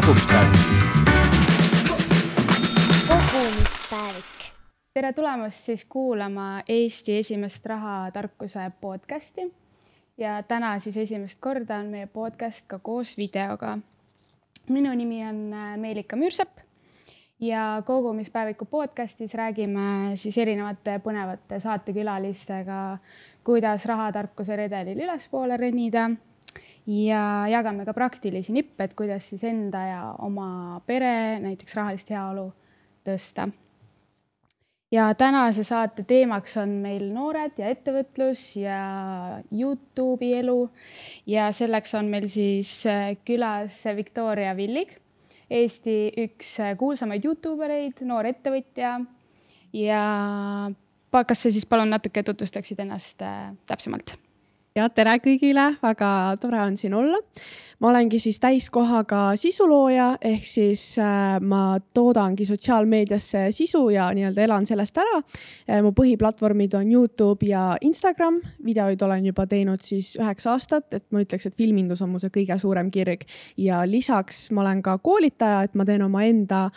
kogumispäev. kogumispäevik. tere tulemast siis kuulama Eesti esimest rahatarkuse podcasti. ja täna siis esimest korda on meie podcast ka koos videoga. minu nimi on äh, Meelika Müürsepp ja kogumispäeviku podcastis räägime siis erinevate põnevate saatekülalistega, kuidas rahatarkuse redelil ülespoole ronida ja jagame ka praktilisi nippe, et kuidas siis enda ja oma pere näiteks rahalist heaolu tõsta. ja tänase saate teemaks on meil noored ja ettevõtlus ja Youtube'i elu ja selleks on meil siis külas Viktoria Villig Eesti üks kuulsamaid Youtube ereid, noor ettevõtja. ja kas sa siis palun natuke tutvustaksid ennast äh, täpsemalt? Ja tere kõigile, väga tore on siin olla. ma olengi siis täiskohaga sisulooja ehk siis äh, ma toodangi sotsiaalmeediasse sisu ja nii-öelda elan sellest ära. Äh, mu põhiplatvormid on Youtube ja Instagram, videoid olen juba teinud siis üheksa aastat, et ma ütleks, et filmindus on mu see kõige suurem kirg ja lisaks ma olen ka koolitaja, et ma teen omaenda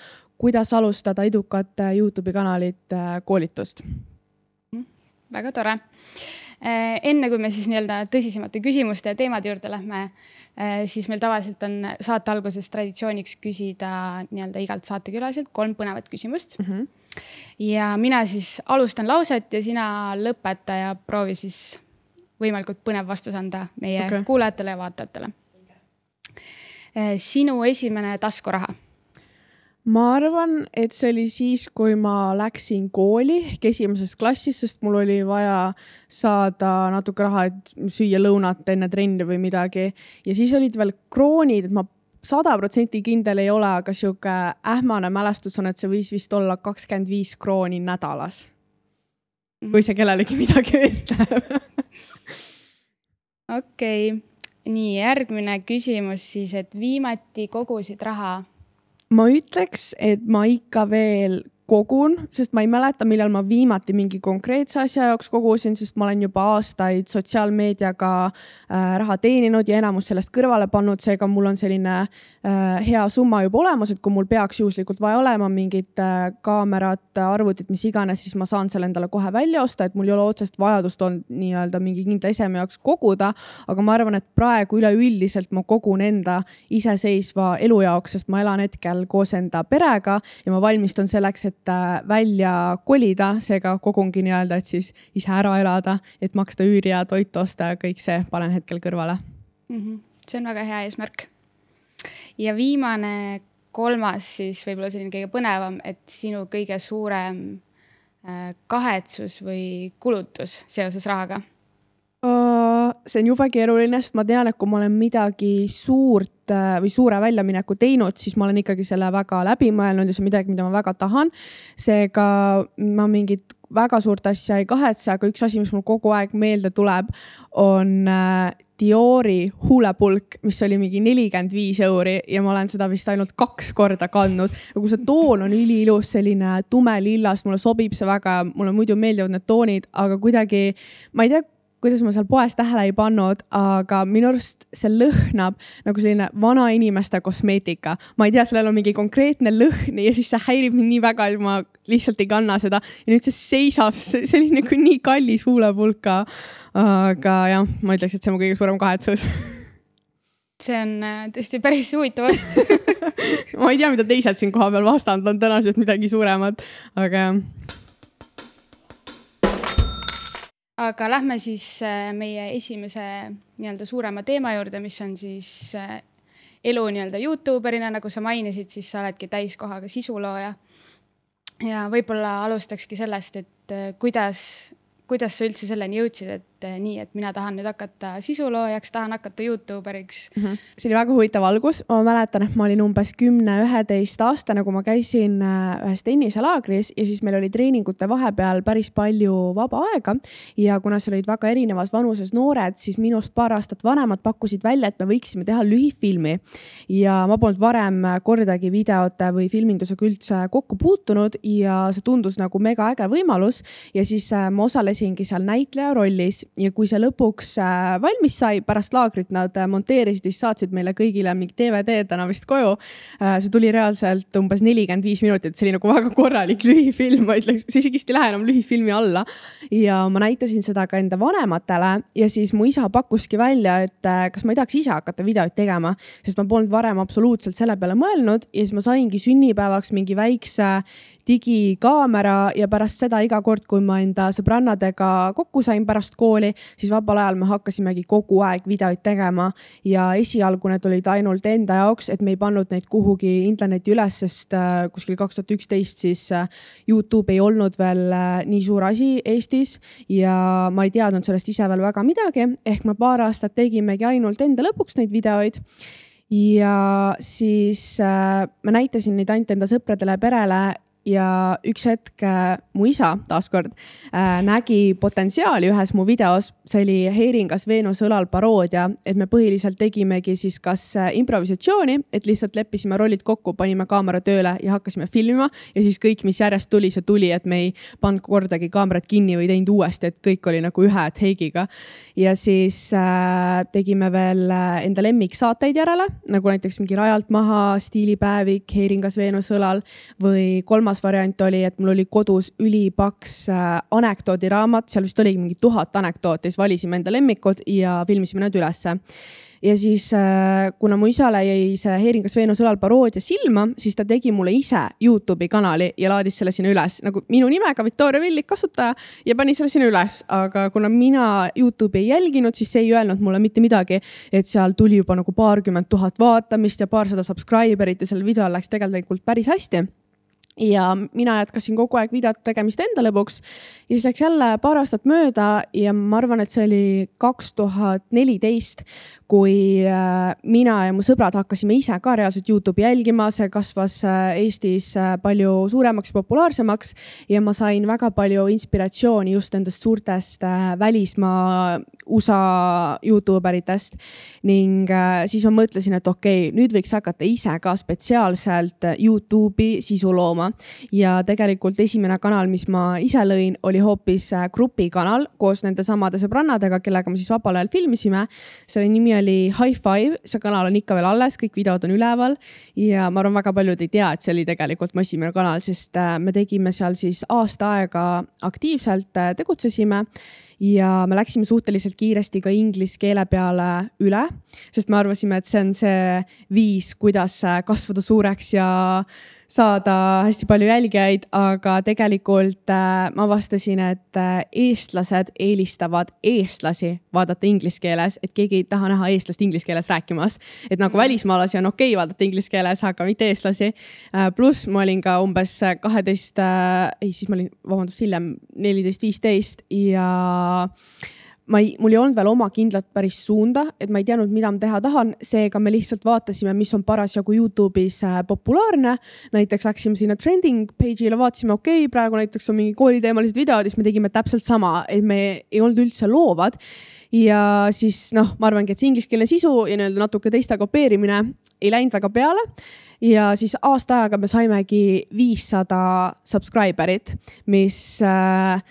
kuidas alustada edukat Youtube'i kanalit äh, koolitust. väga tore Äh, enne kui me siis nii-öelda tõsisemate küsimuste ja teemade juurde lähme, äh, siis meil tavaliselt on saate alguses traditsiooniks küsida nii-öelda igalt saatekülaliselt kolm põnevat küsimust mm. -hmm. ja mina siis alustan lauset ja sina lõpeta ja proovi siis võimalikult põnev vastus anda meie okay. kuulajatele ja vaatajatele. Äh, sinu esimene taskuraha ma arvan, et see oli siis, kui ma läksin kooli ehk esimeses klassis, sest mul oli vaja saada natuke raha, et süüa lõunat enne trenni või midagi. ja siis olid veel kroonid, et ma sada protsenti kindel ei ole, aga sihuke ähmane mälestus on, et see võis vist olla kakskümmend viis krooni nädalas. kui see kellelegi midagi ütleb okei nii järgmine küsimus siis, et viimati kogusid raha ma ütleks, et ma ikka veel kogun, sest ma ei mäleta, millal ma viimati mingi konkreetse asja jaoks kogusin, sest ma olen juba aastaid sotsiaalmeediaga äh, raha teeninud ja enamus sellest kõrvale pannud, seega mul on selline äh, hea summa juba olemas, et kui mul peaks juhuslikult vaja olema mingit äh, kaamerat, arvutit, mis iganes, siis ma saan selle endale kohe välja osta, et mul ei ole otsest vajadust olnud nii-öelda mingi kindla eseme jaoks koguda. aga ma arvan, et praegu üleüldiselt ma kogun enda iseseisva elu jaoks, sest ma elan hetkel koos enda perega ja ma valmistun selleks, et et äh, välja kolida, seega kogungi nii-öelda, et siis ise ära elada, et maksta üüri ja toitu osta ja kõik see panen hetkel kõrvale mm. -hmm. see on väga hea eesmärk. ja viimane, kolmas siis võib-olla selline kõige põnevam, et sinu kõige suurem äh, kahetsus või kulutus seoses rahaga see on jube keeruline, sest ma tean, et kui ma olen midagi suurt äh, või suure väljamineku teinud, siis ma olen ikkagi selle väga läbi mõelnud ja see on midagi, mida ma väga tahan. seega ma mingit väga suurt asja ei kahetse, aga üks asi, mis mul kogu aeg meelde tuleb, on äh, Diori huulepulk, mis oli mingi nelikümmend viis euri ja ma olen seda vist ainult kaks korda kandnud. kui see toon on üliilus, selline tumelillas, mulle sobib see väga, mulle muidu meeldivad need toonid, aga kuidagi ma ei tea kuidas ma seal poes tähele ei pannud, aga minu arust see lõhnab nagu selline vanainimeste kosmeetika. ma ei tea, sellel on mingi konkreetne lõhn ja siis see häirib mind nii väga, et ma lihtsalt ei kanna seda. ja nüüd see seisab, see oli nagu nii kallis huulepulka. aga jah, ma ütleks, et see on mu kõige suurem kahetsus see on äh, tõesti päris huvitav vastus ma ei tea, mida teised siin kohapeal vastanud on, tõenäoliselt midagi suuremat, aga jah aga lähme siis äh, meie esimese nii-öelda suurema teema juurde, mis on siis äh, elu nii-öelda Youtuberina, nagu sa mainisid, siis sa oledki täiskohaga sisulooja. ja võib-olla alustakski sellest, et äh, kuidas, kuidas sa üldse selleni jõudsid, et et eh, nii, et mina tahan nüüd hakata sisuloojaks, tahan hakata Youtuberiks mm. -hmm. see oli väga huvitav algus, ma mäletan, et ma olin umbes kümne-üheteistaastane, kui ma käisin äh, ühes tenniselaagris ja siis meil oli treeningute vahepeal päris palju vaba aega. ja kuna seal olid väga erinevas vanuses noored, siis minust paar aastat vanemad pakkusid välja, et me võiksime teha lühifilmi. ja ma polnud varem kordagi videote või filmindusega üldse kokku puutunud ja see tundus nagu mega äge võimalus ja siis äh, ma osalesingi seal näitleja rollis ja kui see lõpuks äh, valmis sai, pärast laagrit nad äh, monteerisid siis saatsid meile kõigile mingi DVD täna vist koju. see tuli reaalselt umbes nelikümmend viis minutit, see oli nagu väga korralik lühifilm, ma ütleks, see isegi vist ei lähe enam lühifilmi alla. ja ma näitasin seda ka enda vanematele ja siis mu isa pakkuski välja, et kas ma ei tahaks ise hakata videoid tegema, sest ma polnud varem absoluutselt selle peale mõelnud ja siis ma saingi sünnipäevaks mingi väikse digikaamera ja pärast seda iga kord, kui ma enda sõbrannadega kokku sain pärast kooli, siis vabal ajal me hakkasimegi kogu aeg videoid tegema. Ja esialgu need olid ainult enda jaoks, et me ei pannud neid kuhugi interneti üles, sest äh, kuskil kaks tuhat üksteist siis äh, Youtube ei olnud veel äh, nii suur asi Eestis ja ma ei teadnud sellest ise veel väga midagi, ehk me paar aastat tegimegi ainult enda lõpuks neid videoid. Ja siis äh, ma näitasin neid ainult enda sõpradele ja perele ja üks hetk äh, mu isa taaskord äh, nägi potentsiaali ühes mu videos, see oli Heeringas Veenuse õlal paroodia, et me põhiliselt tegimegi siis kas äh, improvisatsiooni, et lihtsalt leppisime rollid kokku, panime kaamera tööle ja hakkasime filmima ja siis kõik, mis järjest tuli, see tuli, et me ei pannud kordagi kaamerat kinni või teinud uuesti, et kõik oli nagu ühe take'iga. ja siis äh, tegime veel enda lemmiksaateid järele, nagu näiteks mingi Rajalt maha, stiilipäevik, Heeringas Veenuse õlal või kolmas kolmas variant oli, et mul oli kodus ülipaks äh, anekdoodiraamat, seal vist oligi mingi tuhat anekdooti, siis valisime enda lemmikud ja filmisime need ülesse. Ja siis äh, kuna mu isale jäi see Heeringas Veenus õlal paroodia silma, siis ta tegi mulle ise Youtube'i kanali ja laadis selle sinna üles. Nagu minu nimega Victoria Villik kasutaja ja pani selle sinna üles, aga kuna mina Youtube'i ei jälginud, siis see ei öelnud mulle mitte midagi, et seal tuli juba nagu paarkümmend tuhat vaatamist ja paarsada subscriber'it ja sellel videol läks tegelikult päris hästi ja mina jätkasin kogu aeg videote tegemist enda lõbuks. Ja siis läks jälle paar aastat mööda ja ma arvan, et see oli kaks tuhat neliteist, kui äh, mina ja mu sõbrad hakkasime ise ka reaalselt Youtube'i jälgima, see kasvas äh, Eestis äh, palju suuremaks, populaarsemaks. Ja ma sain väga palju inspiratsiooni just nendest suurtest välismaa USA Youtube eritest. ning siis ma mõtlesin, et okei okay,, nüüd võiks hakata ise ka spetsiaalselt Youtube'i sisu looma ja tegelikult esimene kanal, mis ma ise lõin, oli hoopis grupikanal koos nende samade sõbrannadega, kellega me siis vabal ajal filmisime. selle nimi oli High Five, see kanal on ikka veel alles, kõik videod on üleval. Ja ma arvan, väga paljud ei tea, et see oli tegelikult mu esimene kanal, sest äh, me tegime seal siis aasta aega aktiivselt äh, tegutsesime. Ja me läksime suhteliselt kiiresti ka inglise keele peale üle, sest me arvasime, et see on see viis, kuidas äh, kasvada suureks ja saada hästi palju jälgijaid, aga tegelikult äh, ma avastasin, et äh, eestlased eelistavad eestlasi vaadata inglise keeles, et keegi ei taha näha eestlast inglise keeles rääkimas. et nagu mm. välismaalasi on okei okay vaadata inglise keeles, aga mitte eestlasi äh,. pluss ma olin ka umbes kaheteist ei siis ma olin, vabandust, hiljem neliteist, viisteist ja ma ei, mul ei olnud veel oma kindlat päris suunda, et ma ei teadnud, mida ma teha tahan, seega me lihtsalt vaatasime, mis on parasjagu Youtube'is äh, populaarne. näiteks läksime sinna trending page'ile, vaatasime, okei okay,, praegu näiteks on mingi kooliteemalised videod, siis me tegime täpselt sama, et me ei olnud üldse loovad. ja siis noh, ma arvangi, et see ingliskeelne sisu ja nii-öelda natuke teiste kopeerimine ei läinud väga peale ja siis aasta ajaga me saimegi viissada subscriber'it, mis äh,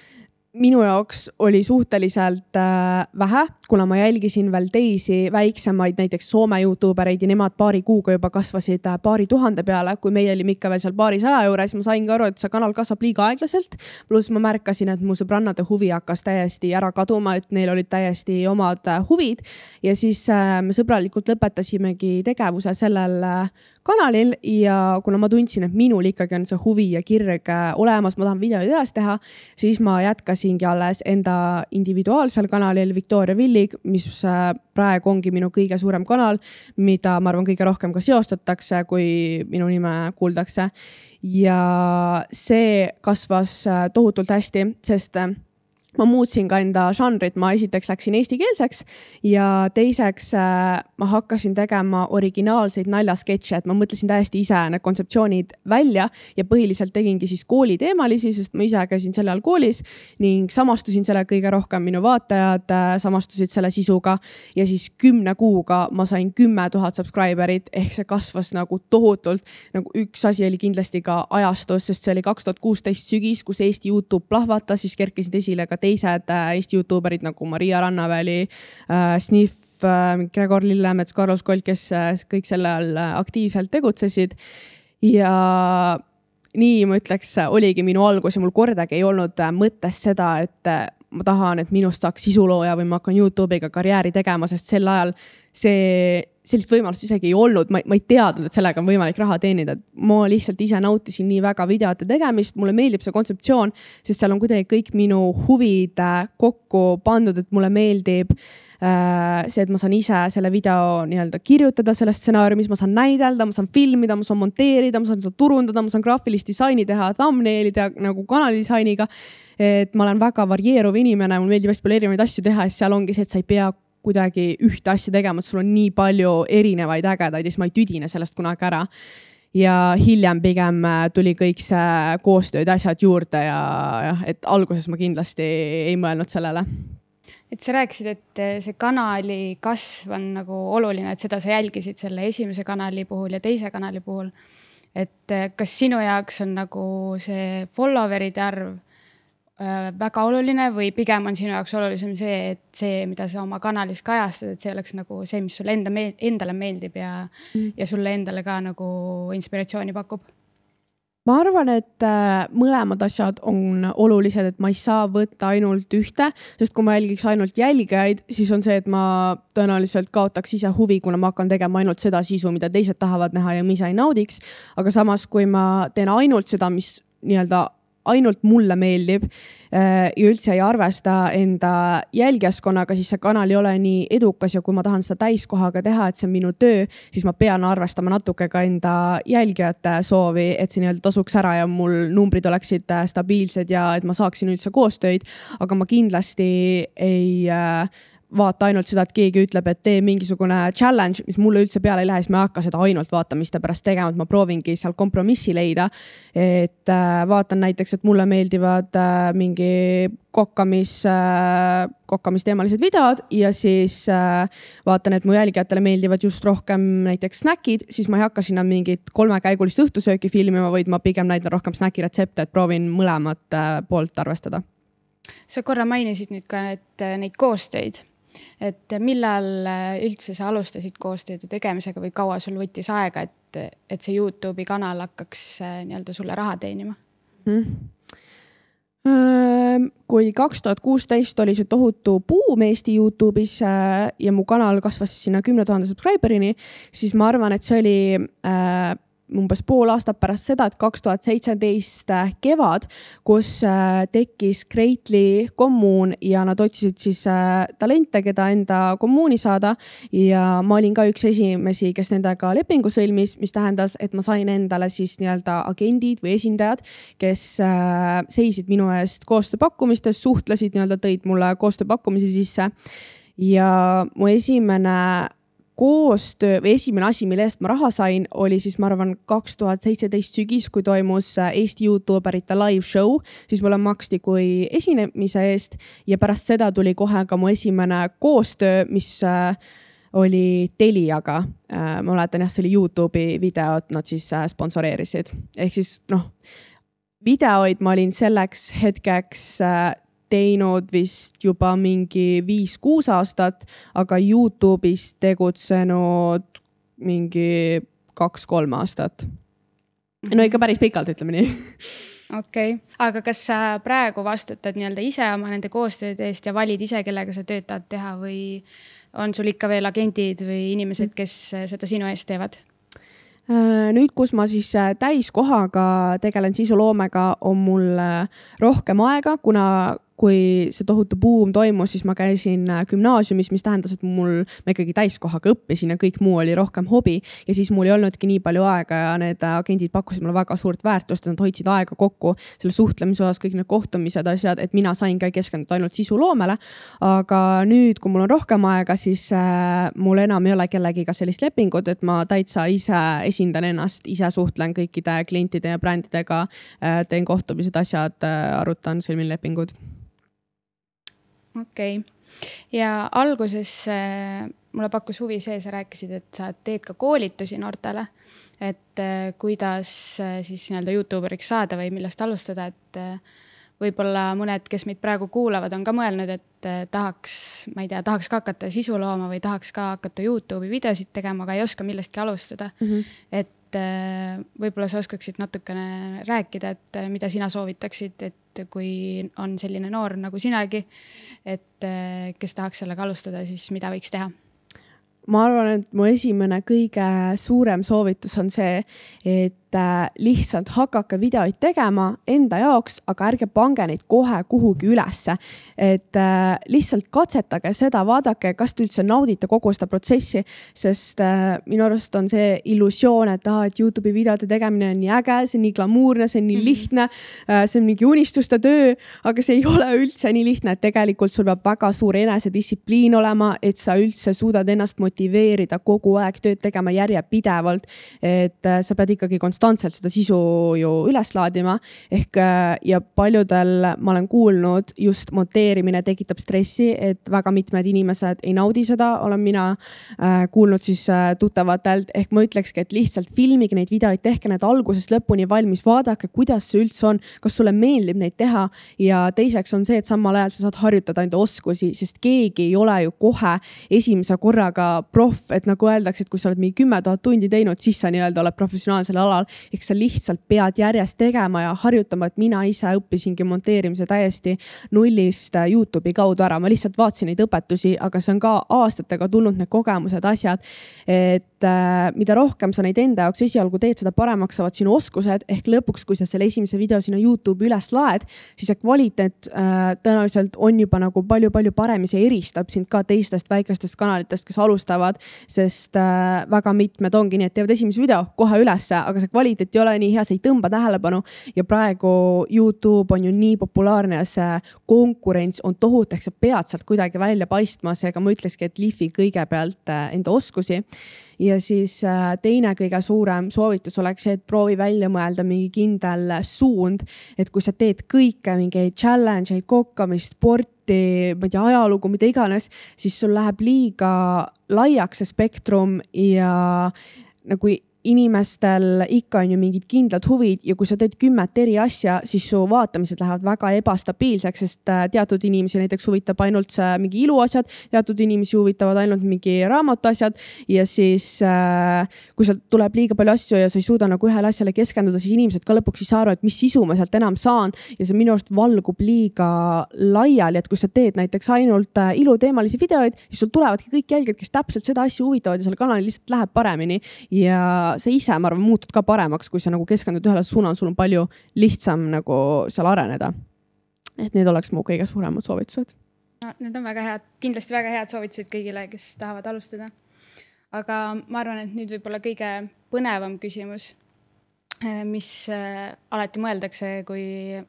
minu jaoks oli suhteliselt äh, vähe, kuna ma jälgisin veel teisi väiksemaid, näiteks Soome Youtube ereid ja nemad paari kuuga juba kasvasid äh, paari tuhande peale, kui meie olime ikka veel seal paarisaja juures. ma sain ka aru, et see kanal kasvab liiga aeglaselt. pluss ma märkasin, et mu sõbrannade huvi hakkas täiesti ära kaduma, et neil olid täiesti omad äh, huvid ja siis me sõbralikult lõpetasimegi tegevuse sellel kanalil ja kuna ma tundsin, et minul ikkagi on see huvi ja kirg äh, olemas, ma tahan videoid edasi teha, siis ma jätkasin alustasingi alles enda individuaalsel kanalil Victoria Villig, mis äh, praegu ongi minu kõige suurem kanal, mida ma arvan, kõige rohkem ka seostatakse, kui minu nime kuuldakse. ja see kasvas äh, tohutult hästi, sest ma muutsin ka enda žanrit, ma esiteks läksin eestikeelseks ja teiseks äh, ma hakkasin tegema originaalseid naljasketše, et ma mõtlesin täiesti ise need kontseptsioonid välja ja põhiliselt tegingi siis kooliteemalisi, sest ma ise käisin sel ajal koolis ning samastusin sellega kõige rohkem, minu vaatajad äh, samastusid selle sisuga ja siis kümne kuuga ma sain kümme tuhat subscriber'it ehk see kasvas nagu tohutult. nagu üks asi oli kindlasti ka ajastus, sest see oli kaks tuhat kuusteist sügis, kus Eesti Youtube plahvatas, siis kerkisid esile ka teised äh, Eesti Youtuberid nagu Maria Rannaväli äh,, Sniff äh,, Gregor Lillemets, Carlos Kolt, kes kõik selle all aktiivselt tegutsesid. ja nii ma ütleks, oligi minu algus ja mul kordagi ei olnud mõttes seda, et ma tahan, et minust saaks sisulooja või ma hakkan Youtube'iga karjääri tegema, sest sel ajal see, sellist võimalust isegi ei olnud, ma, ma ei teadnud, et sellega on võimalik raha teenida. ma lihtsalt ise nautisin nii väga videote tegemist, mulle meeldib see kontseptsioon, sest seal on kuidagi kõik minu huvid äh, kokku pandud, et mulle meeldib äh, see, et ma saan ise selle video nii-öelda kirjutada selles stsenaariumis, ma saan näidelda, ma saan filmida, ma saan monteerida, ma saan seda turundada, ma saan graafilist disaini teha, thumbnail'i teha nagu kanali disainiga. et ma olen väga varieeruv inimene, mulle meeldib hästi palju erinevaid asju teha ja seal ongi see, et sa ei pea kuidagi ühte asja tegema, et sul on nii palju erinevaid ägedaid ja siis ma ei tüdine sellest kunagi ära. ja hiljem pigem äh, tuli kõik see koostööd, asjad juurde ja jah, et alguses ma kindlasti ei mõelnud sellele et sa rääkisid, et äh, see kanali kasv on nagu oluline, et seda sa jälgisid selle esimese kanali puhul ja teise kanali puhul. et äh, kas sinu jaoks on nagu see follower'ide arv Äh, väga oluline või pigem on sinu jaoks olulisem see, et see, mida sa oma kanalis kajastad, et see oleks nagu see, mis sulle enda, endale meeldib ja mm., ja sulle endale ka nagu inspiratsiooni pakub? Ma arvan, et äh, mõlemad asjad on olulised, et ma ei saa võtta ainult ühte, sest kui ma jälgiks ainult jälgijaid, siis on see, et ma tõenäoliselt kaotaks ise huvi, kuna ma hakkan tegema ainult seda sisu, mida teised tahavad näha ja ma ise ei naudiks. aga samas, kui ma teen ainult seda, mis nii-öelda ainult mulle meeldib äh, ja üldse ei arvesta enda jälgijaskonnaga, siis see kanal ei ole nii edukas ja kui ma tahan seda täiskohaga teha, et see on minu töö, siis ma pean arvestama natuke ka enda jälgijate soovi, et see nii-öelda tasuks ära ja mul numbrid oleksid äh, stabiilsed ja et ma saaksin üldse koostöid. aga ma kindlasti ei äh, vaata ainult seda, et keegi ütleb, et tee mingisugune challenge, mis mulle üldse peale ei lähe, siis ma ei hakka seda ainult vaatamiste pärast tegema, et ma proovingi seal kompromissi leida. et äh, vaatan näiteks, et mulle meeldivad äh, mingi kokkamis äh,, kokkamisteemalised videod ja siis äh, vaatan, et mu jälgijatele meeldivad just rohkem näiteks snäkid, siis ma ei hakka sinna mingit kolmekäigulist õhtusööki filmima, vaid ma pigem näitan rohkem snäkiretsepte, et proovin mõlemat äh, poolt arvestada sa korra mainisid nüüd ka et neid koostöid et millal äh, üldse sa alustasid koostööde tegemisega või kaua sul võttis aega, et, et see Youtube'i kanal hakkaks äh, nii-öelda sulle raha teenima mm.? kui kaks tuhat kuusteist oli see tohutu buum Eesti Youtube'is äh, ja mu kanal kasvas sinna kümne tuhande subscriber'ini, siis ma arvan, et see oli äh, umbes pool aastat pärast seda, et kaks tuhat seitseteist äh, kevad, kus äh, tekkis Greatly kommuun ja nad otsisid siis äh, talente, keda enda kommuuni saada. ja ma olin ka üks esimesi, kes nendega lepingu sõlmis, mis tähendas, et ma sain endale siis nii-öelda agendid või esindajad, kes seisid minu eest koostööpakkumistes, suhtlesid nii-öelda, tõid mulle koostööpakkumisi sisse ja mu esimene koostöö või esimene asi, mille eest ma raha sain, oli siis, ma arvan, kaks tuhat seitseteist sügis, kui toimus äh, Eesti Youtuberite live show, siis mulle maksti kui esinemise eest ja pärast seda tuli kohe ka mu esimene koostöö, mis äh, oli Teliaga. Äh, ma mäletan jah, see oli Youtube'i videot, nad siis sponsoreerisid, ehk siis noh, videoid ma olin selleks hetkeks teinud vist juba mingi viis-kuus aastat, aga Youtube'is tegutsenud mingi kaks-kolm aastat. no ikka päris pikalt, ütleme nii okei okay., aga kas sa praegu vastutad nii-öelda ise oma nende koostööde eest ja valid ise, kellega sa tööd tahad teha või on sul ikka veel agendid või inimesed, kes seda sinu eest teevad? Äh, nüüd, kus ma siis äh, täiskohaga tegelen sisuloomega, on mul äh, rohkem aega, kuna kui see tohutu buum toimus, siis ma käisin äh, gümnaasiumis, mis tähendas, et mul, ma ikkagi täiskohaga õppisin ja kõik muu oli rohkem hobi. ja siis mul ei olnudki nii palju aega ja need agendid pakkusid mulle väga suurt väärtust, nad hoidsid aega kokku selle suhtlemise osas, kõik need kohtumised, asjad, et mina sain ka keskenduda ainult sisuloomele. aga nüüd, kui mul on rohkem aega, siis äh, mul enam ei ole kellegiga sellist lepingut, et ma täitsa ise esindan ennast, ise suhtlen kõikide klientide ja brändidega äh,, teen kohtumised, asjad äh,, arutan, sõlmin lepingud okei okay., ja alguses äh, mulle pakkus huvi see, sa rääkisid, et sa teed ka koolitusi noortele. et äh, kuidas äh, siis nii-öelda Youtuberiks saada või millest alustada, et võib-olla mõned, kes meid praegu kuulavad, on ka mõelnud, et tahaks, ma ei tea, tahaks ka hakata sisu looma või tahaks ka hakata Youtube'i videosid tegema, aga ei oska millestki alustada mm. -hmm. et eh, võib-olla sa oskaksid natukene rääkida, et eh, mida sina soovitaksid, et kui on selline noor nagu sinagi, et kes tahaks sellega alustada, siis mida võiks teha? Ma arvan, et mu esimene kõige suurem soovitus on see, et äh, lihtsalt hakake videoid tegema enda jaoks, aga ärge pange neid kohe kuhugi ülesse. et äh, lihtsalt katsetage seda, vaadake, kas te üldse naudite kogu seda protsessi, sest äh, minu arust on see illusioon, et aa, et Youtube'i videote tegemine on nii äge, see on nii glamuurne, see on nii -hmm. lihtne, see on mingi unistuste töö, aga see ei ole üldse nii lihtne, et tegelikult sul peab väga suur enesedistsipliin olema, et sa üldse suudad ennast motiveerida kogu aeg tööd tegema järjepidevalt. et sa pead ikkagi konstantselt seda sisu ju üles laadima. Ehk äh, ja paljudel ma olen kuulnud, just monteerimine tekitab stressi, et väga mitmed inimesed ei naudi seda, olen mina äh, kuulnud siis äh, tuttavatelt, ehk ma ütlekski, et lihtsalt filmige neid videoid, tehke need algusest lõpuni valmis, vaadake, kuidas see üldse on, kas sulle meeldib neid teha. Ja teiseks on see, et samal ajal sa saad harjutada enda oskusi, sest keegi ei ole ju kohe esimese korraga proff, et nagu öeldakse, et kui sa oled mingi kümme tuhat tundi teinud, siis sa nii-öelda oled professionaalsel alal. Eks sa lihtsalt pead järjest tegema ja harjutama, et mina ise õppisingi monteerimise täiesti nullist äh, Youtube'i kaudu ära, ma lihtsalt vaatasin neid õpetusi, aga see on ka aastatega tulnud need kogemused, asjad. et äh, mida rohkem sa neid enda jaoks esialgu teed, seda paremaks saavad sinu oskused. Ehk lõpuks, kui sa selle esimese video sinna Youtube'i üles laed, siis see kvaliteet äh, tõenäoliselt on juba nagu palju-palju parem ja see eristab sind ka teistest väikestest kanalitest, kes alustavad sest äh, väga mitmed ongi nii, et teevad esimese video kohe ülesse, aga see kvaliteet ei ole nii hea, see ei tõmba tähelepanu. ja praegu Youtube on ju nii populaarne ja see konkurents on tohutu, eks sa pead sealt kuidagi välja paistma, seega ma ütlekski, et lihvi kõigepealt enda oskusi ja siis äh, teine kõige suurem soovitus oleks see, et proovi välja mõelda mingi kindel suund. et kui sa teed kõike, mingeid challenge eid, kokkamist, sporti, ma ei tea, ajalugu, mida iganes, siis sul läheb liiga laiaks see spektrum ja nagu inimestel ikka on ju mingid kindlad huvid ja kui sa teed kümmet eri asja, siis su vaatamised lähevad väga ebastabiilseks, sest äh, teatud inimesi näiteks huvitab ainult see mingi iluasjad, teatud inimesi huvitavad ainult mingi raamatuasjad ja siis äh, kui sealt tuleb liiga palju asju ja sa ei suuda nagu ühele asjale keskenduda, siis inimesed ka lõpuks ei saa aru, et mis sisu ma sealt enam saan ja see minu arust valgub liiga laiali, et kui sa teed näiteks ainult äh, iluteemalisi videoid, siis sul tulevadki kõik jälgijad, kes täpselt seda asja huvitavad ja sellel kanalil lihtsalt läheb paremini ja sa ise, ma arvan, muutud ka paremaks, kui sa nagu keskendud ühele suunale, sul on palju lihtsam nagu seal areneda. et need oleks mu kõige suuremad soovitused no,. Need on väga head, kindlasti väga head soovitused kõigile, kes tahavad alustada. aga ma arvan, et nüüd võib-olla kõige põnevam küsimus, eh, mis eh, alati mõeldakse, kui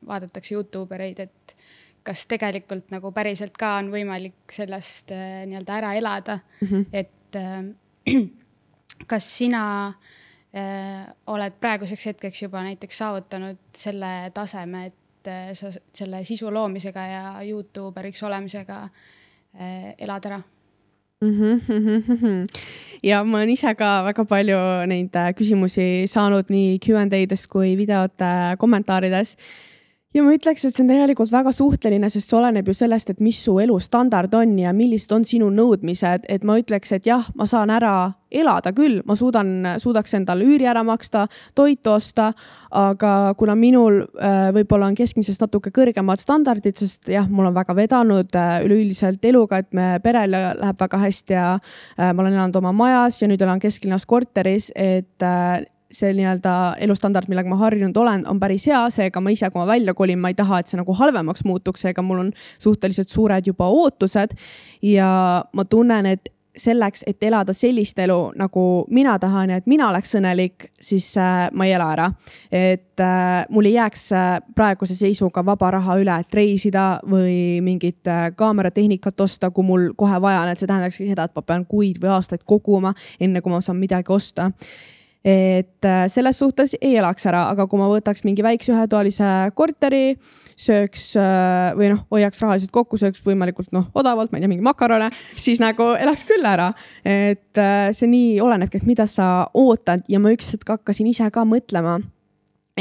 vaadatakse Youtube ereid, et kas tegelikult nagu päriselt ka on võimalik sellest eh, nii-öelda ära elada mm, -hmm. et kas sina äh, oled praeguseks hetkeks juba näiteks saavutanud selle taseme, et äh, sa selle sisu loomisega ja Youtuberiks olemisega äh, elad ära mm? -hmm. ja ma olen ise ka väga palju neid äh, küsimusi saanud nii Q and A-des kui videote kommentaarides ja ma ütleks, et see on tegelikult väga suhteline, sest see oleneb ju sellest, et mis su elustandard on ja millised on sinu nõudmised, et ma ütleks, et jah, ma saan ära elada küll, ma suudan, suudaks endale üüri ära maksta, toitu osta, aga kuna minul äh, võib-olla on keskmisest natuke kõrgemad standardid, sest jah, mul on väga vedanud äh, üleüldiselt eluga, et me perel läheb väga hästi ja äh, ma olen elanud oma majas ja nüüd elan kesklinnas korteris, et see nii-öelda elustandard, millega ma harjunud olen, on päris hea, seega ma ise, kui ma välja kolin, ma ei taha, et see nagu halvemaks muutuks, seega mul on suhteliselt suured juba ootused. ja ma tunnen, et selleks, et elada sellist elu, nagu mina tahan ja et mina oleks õnnelik, siis äh, ma ei ela ära. et äh, mul ei jääks äh, praeguse seisuga vaba raha üle, et reisida või mingit äh, kaameratehnikat osta, kui mul kohe vaja on, et see tähendakski seda, et ma pean kuid või aastaid koguma, enne kui ma saan midagi osta et äh, selles suhtes ei elaks ära, aga kui ma võtaks mingi väikse ühetoalise korteri, sööks äh, või noh, hoiaks rahaliselt kokku, sööks võimalikult noh, odavalt, ma ei tea, mingi makarone, siis nagu elaks küll ära. et äh, see nii olenebki, et mida sa ootad ja ma üks hetk hakkasin ise ka mõtlema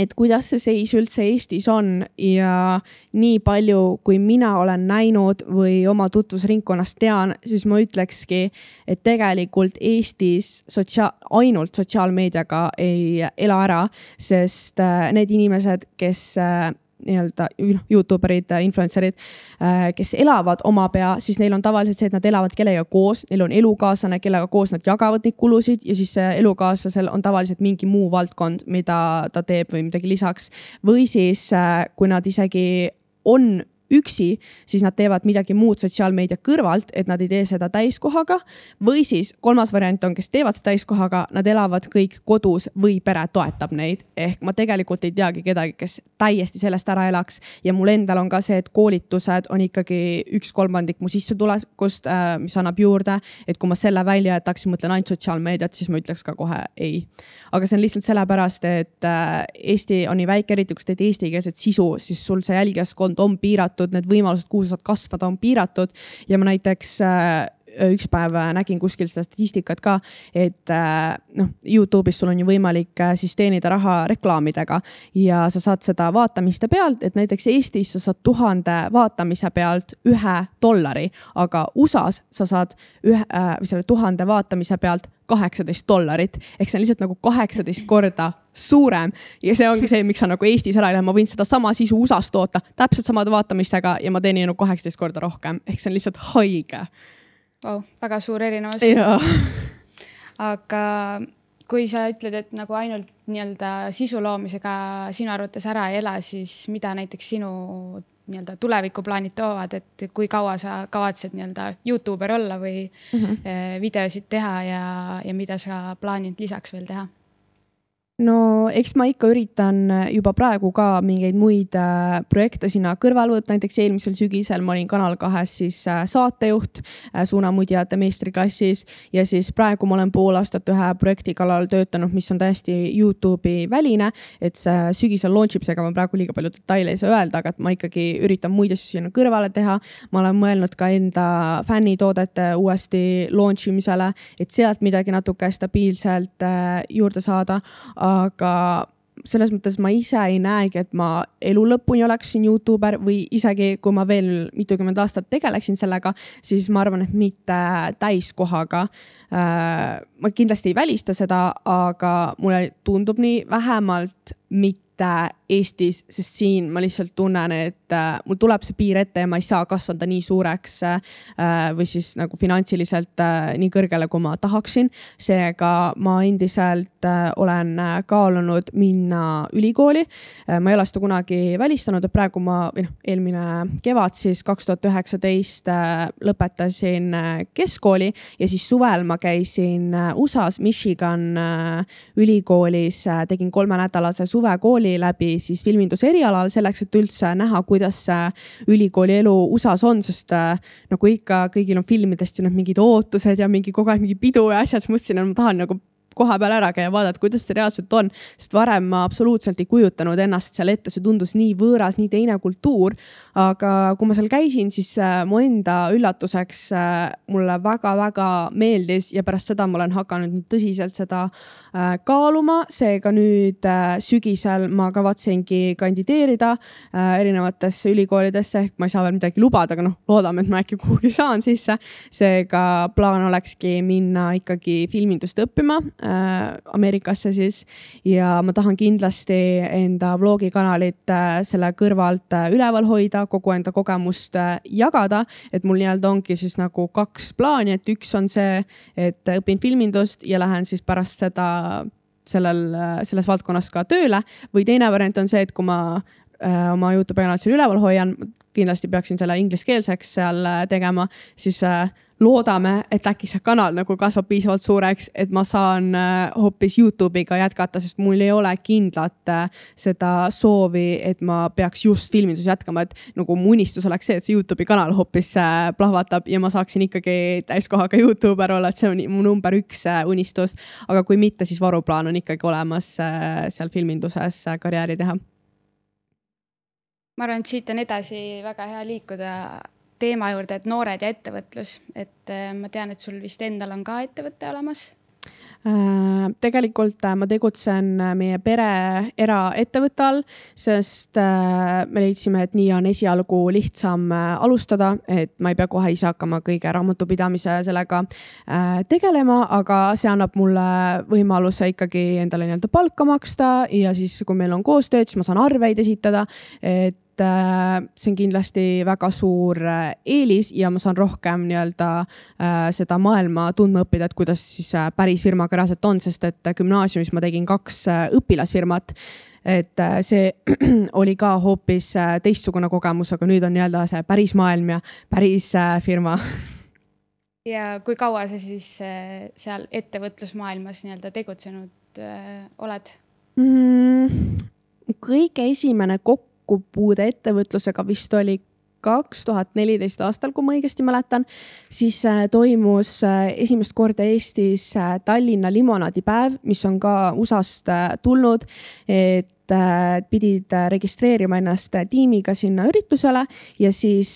et kuidas see seis üldse Eestis on. Ja nii palju, kui mina olen näinud või oma tutvusringkonnast tean, siis ma ütlekski, et tegelikult Eestis sotsiaal, ainult sotsiaalmeediaga ei ela ära, sest äh, need inimesed, kes äh, nii-öelda noh, Youtube erid, influencer'id, äh, kes elavad oma pea, siis neil on tavaliselt see, et nad elavad kellegagi koos, neil on elukaaslane, kellega koos nad jagavad neid kulusid ja siis elukaaslasel on tavaliselt mingi muu valdkond, mida ta teeb või midagi lisaks. või siis, äh, kui nad isegi on üksi, siis nad teevad midagi muud sotsiaalmeedia kõrvalt, et nad ei tee seda täiskohaga. või siis kolmas variant on, kes teevad seda täiskohaga, nad elavad kõik kodus või pere toetab neid. ehk ma tegelikult ei teagi kedagi, kes täiesti sellest ära elaks ja mul endal on ka see, et koolitused on ikkagi üks kolmandik mu sissetulekust, äh, mis annab juurde. et kui ma selle välja jätaksin, mõtlen ainult sotsiaalmeediat, siis ma ütleks ka kohe ei. aga see on lihtsalt sellepärast, et äh, Eesti on nii väike, eriti kui sa teed eestikeelset sisu, siis sul see jälgijaskond on piiratud piiratud, need võimalused, kuhu sa saad kasvada, on piiratud. Ja ma näiteks äh, üks päev nägin kuskil seda statistikat ka, et äh, noh, Youtube'is sul on ju võimalik äh, siis teenida raha reklaamidega ja sa saad seda vaatamiste pealt, et näiteks Eestis sa saad tuhande vaatamise pealt ühe dollari, aga USA-s sa saad ühe äh,, selle tuhande vaatamise pealt kaheksateist dollarit. Ehk see on lihtsalt nagu kaheksateist korda suurem ja see ongi see, miks sa nagu Eestis ära ei lähe, ma võin sedasama sisu USA-s toota täpselt samade vaatamistega ja ma teenin nagu kaheksateist korda rohkem, ehk see on lihtsalt haige wow,. väga suur erinevus. aga kui sa ütled, et nagu ainult nii-öelda sisu loomisega sinu arvates ära ei ela, siis mida näiteks sinu nii-öelda tulevikuplaanid toovad, et kui kaua sa kavatsed nii-öelda Youtuber olla või mm -hmm. videosid teha ja, ja mida sa plaanid lisaks veel teha? No eks ma ikka üritan juba praegu ka mingeid muid äh, projekte sinna kõrvale võtta, näiteks eelmisel sügisel ma olin Kanal kahes siis äh, saatejuht äh, suunamudjate meistriklassis. Ja siis praegu ma olen pool aastat ühe projekti kallal töötanud, mis on täiesti Youtube'i väline, et see sügisel launch ib, seega ma praegu liiga palju detaile ei saa öelda, aga et ma ikkagi üritan muid asju sinna kõrvale teha. ma olen mõelnud ka enda fännitoodete uuesti launch imisele, et sealt midagi natuke stabiilselt juurde saada aga selles mõttes ma ise ei näegi, et ma elu lõpuni oleksin Youtuber või isegi kui ma veel mitukümmend aastat tegeleksin sellega, siis ma arvan, et mitte täiskohaga. Äh, ma kindlasti ei välista seda, aga mulle tundub nii, vähemalt mitte Eestis, sest siin ma lihtsalt tunnen, et äh, mul tuleb see piir ette ja ma ei saa kasvada nii suureks äh, või siis nagu finantsiliselt äh, nii kõrgele, kui ma tahaksin. seega ma endiselt olen kaalunud minna ülikooli ma ei ole seda kunagi välistanud, et praegu ma või noh, eelmine kevad siis kaks tuhat üheksateist lõpetasin keskkooli ja siis suvel ma käisin USA-s Michigan ülikoolis tegin kolmenädalase suvekooli läbi siis filminduse erialal selleks, et üldse näha, kuidas ülikooli elu USA-s on, sest nagu ikka kõigil on filmidest ju need mingid ootused ja mingi kogu aeg mingi pidu ja asjad, siis mõtlesin, et ma tahan nagu koha peal ära käia, vaadata, kuidas see reaalselt on. sest varem ma absoluutselt ei kujutanud ennast seal ette, see tundus nii võõras, nii teine kultuur. aga kui ma seal käisin, siis äh, mu enda üllatuseks äh, mulle väga-väga meeldis ja pärast seda ma olen hakanud tõsiselt seda äh, kaaluma. seega nüüd sügisel ma kavatsengi kandideerida erinevatesse ülikoolidesse, ehk ma ei saa veel midagi lubada, aga noh, loodame, et ma äkki kuhugi saan sisse. seega plaan olekski minna ikkagi filmindust õppima Äh, Ameerikasse siis. Ja ma tahan kindlasti enda vlogikanalit äh, selle kõrvalt äh, üleval hoida, kogu enda kogemust jagada, et mul nii-öelda ongi siis nagu kaks plaani, et üks on see, et õpin filmindust ja lähen siis pärast seda sellel, selles valdkonnas ka tööle. Või teine variant on see, et kui ma äh, oma Youtube'i kanalit seal üleval hoian, kindlasti peaksin selle ingliskeelseks seal tegema, siis äh, loodame, et äkki see kanal nagu kasvab piisavalt suureks, et ma saan äh, hoopis Youtube'iga jätkata, sest mul ei ole kindlat äh, seda soovi, et ma peaks just filmindus jätkama, et nagu mu unistus oleks see, et see Youtube'i kanal hoopis äh, plahvatab ja ma saaksin ikkagi täiskohaga Youtuber olla, et see on mu number üks unistus. aga kui mitte, siis varuplaan on ikkagi olemas seal filminduses karjääri teha. Ma arvan, et siit on edasi väga hea liikuda teema juurde, et noored ja ettevõtlus, et äh, ma tean, et sul vist endal on ka ettevõte olemas. Äh, tegelikult äh, ma tegutsen meie pere eraettevõtte all, sest me leidsime, et nii on esialgu lihtsam alustada, et ma ei pea kohe ise hakkama kõige raamatupidamise sellega tegelema, aga see annab mulle võimaluse ikkagi endale nii-öelda palka maksta ja siis, kui meil on koostööd, siis ma saan arveid esitada, et et äh, see on kindlasti väga suur äh, eelis ja ma saan rohkem nii-öelda äh, seda maailma tundma õppida, et kuidas siis päris firmaga reaalselt on, sest et gümnaasiumis ma tegin kaks õpilasfirmat et see oli ka hoopis teistsugune kogemus, aga nüüd on nii-öelda see päris maailm ja päris firma. ja kui kaua sa siis seal ettevõtlusmaailmas nii-öelda tegutsenud oled mm,? kõige esimene kokku kokkupuude ettevõtlusega vist oli kaks tuhat neliteist aastal, kui ma õigesti mäletan, siis äh, toimus äh, esimest korda Eestis äh, Tallinna limonaadipäev, mis on ka USA-st tulnud, et pidid registreerima ennast tiimiga sinna üritusele ja siis,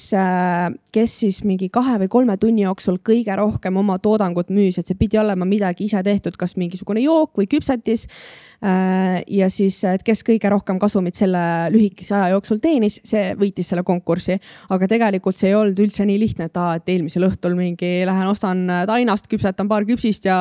kes siis mingi kahe või kolme tunni jooksul kõige rohkem oma toodangut müüs, et see pidi olema midagi ise tehtud, kas mingisugune jook või küpsetis ja siis, et kes kõige rohkem kasumit selle lühikese aja jooksul teenis, see võitis selle konkursi. aga tegelikult see ei olnud üldse nii lihtne, et aa, et eelmisel õhtul mingi lähen ostan tainast, küpsetan paar küpsist ja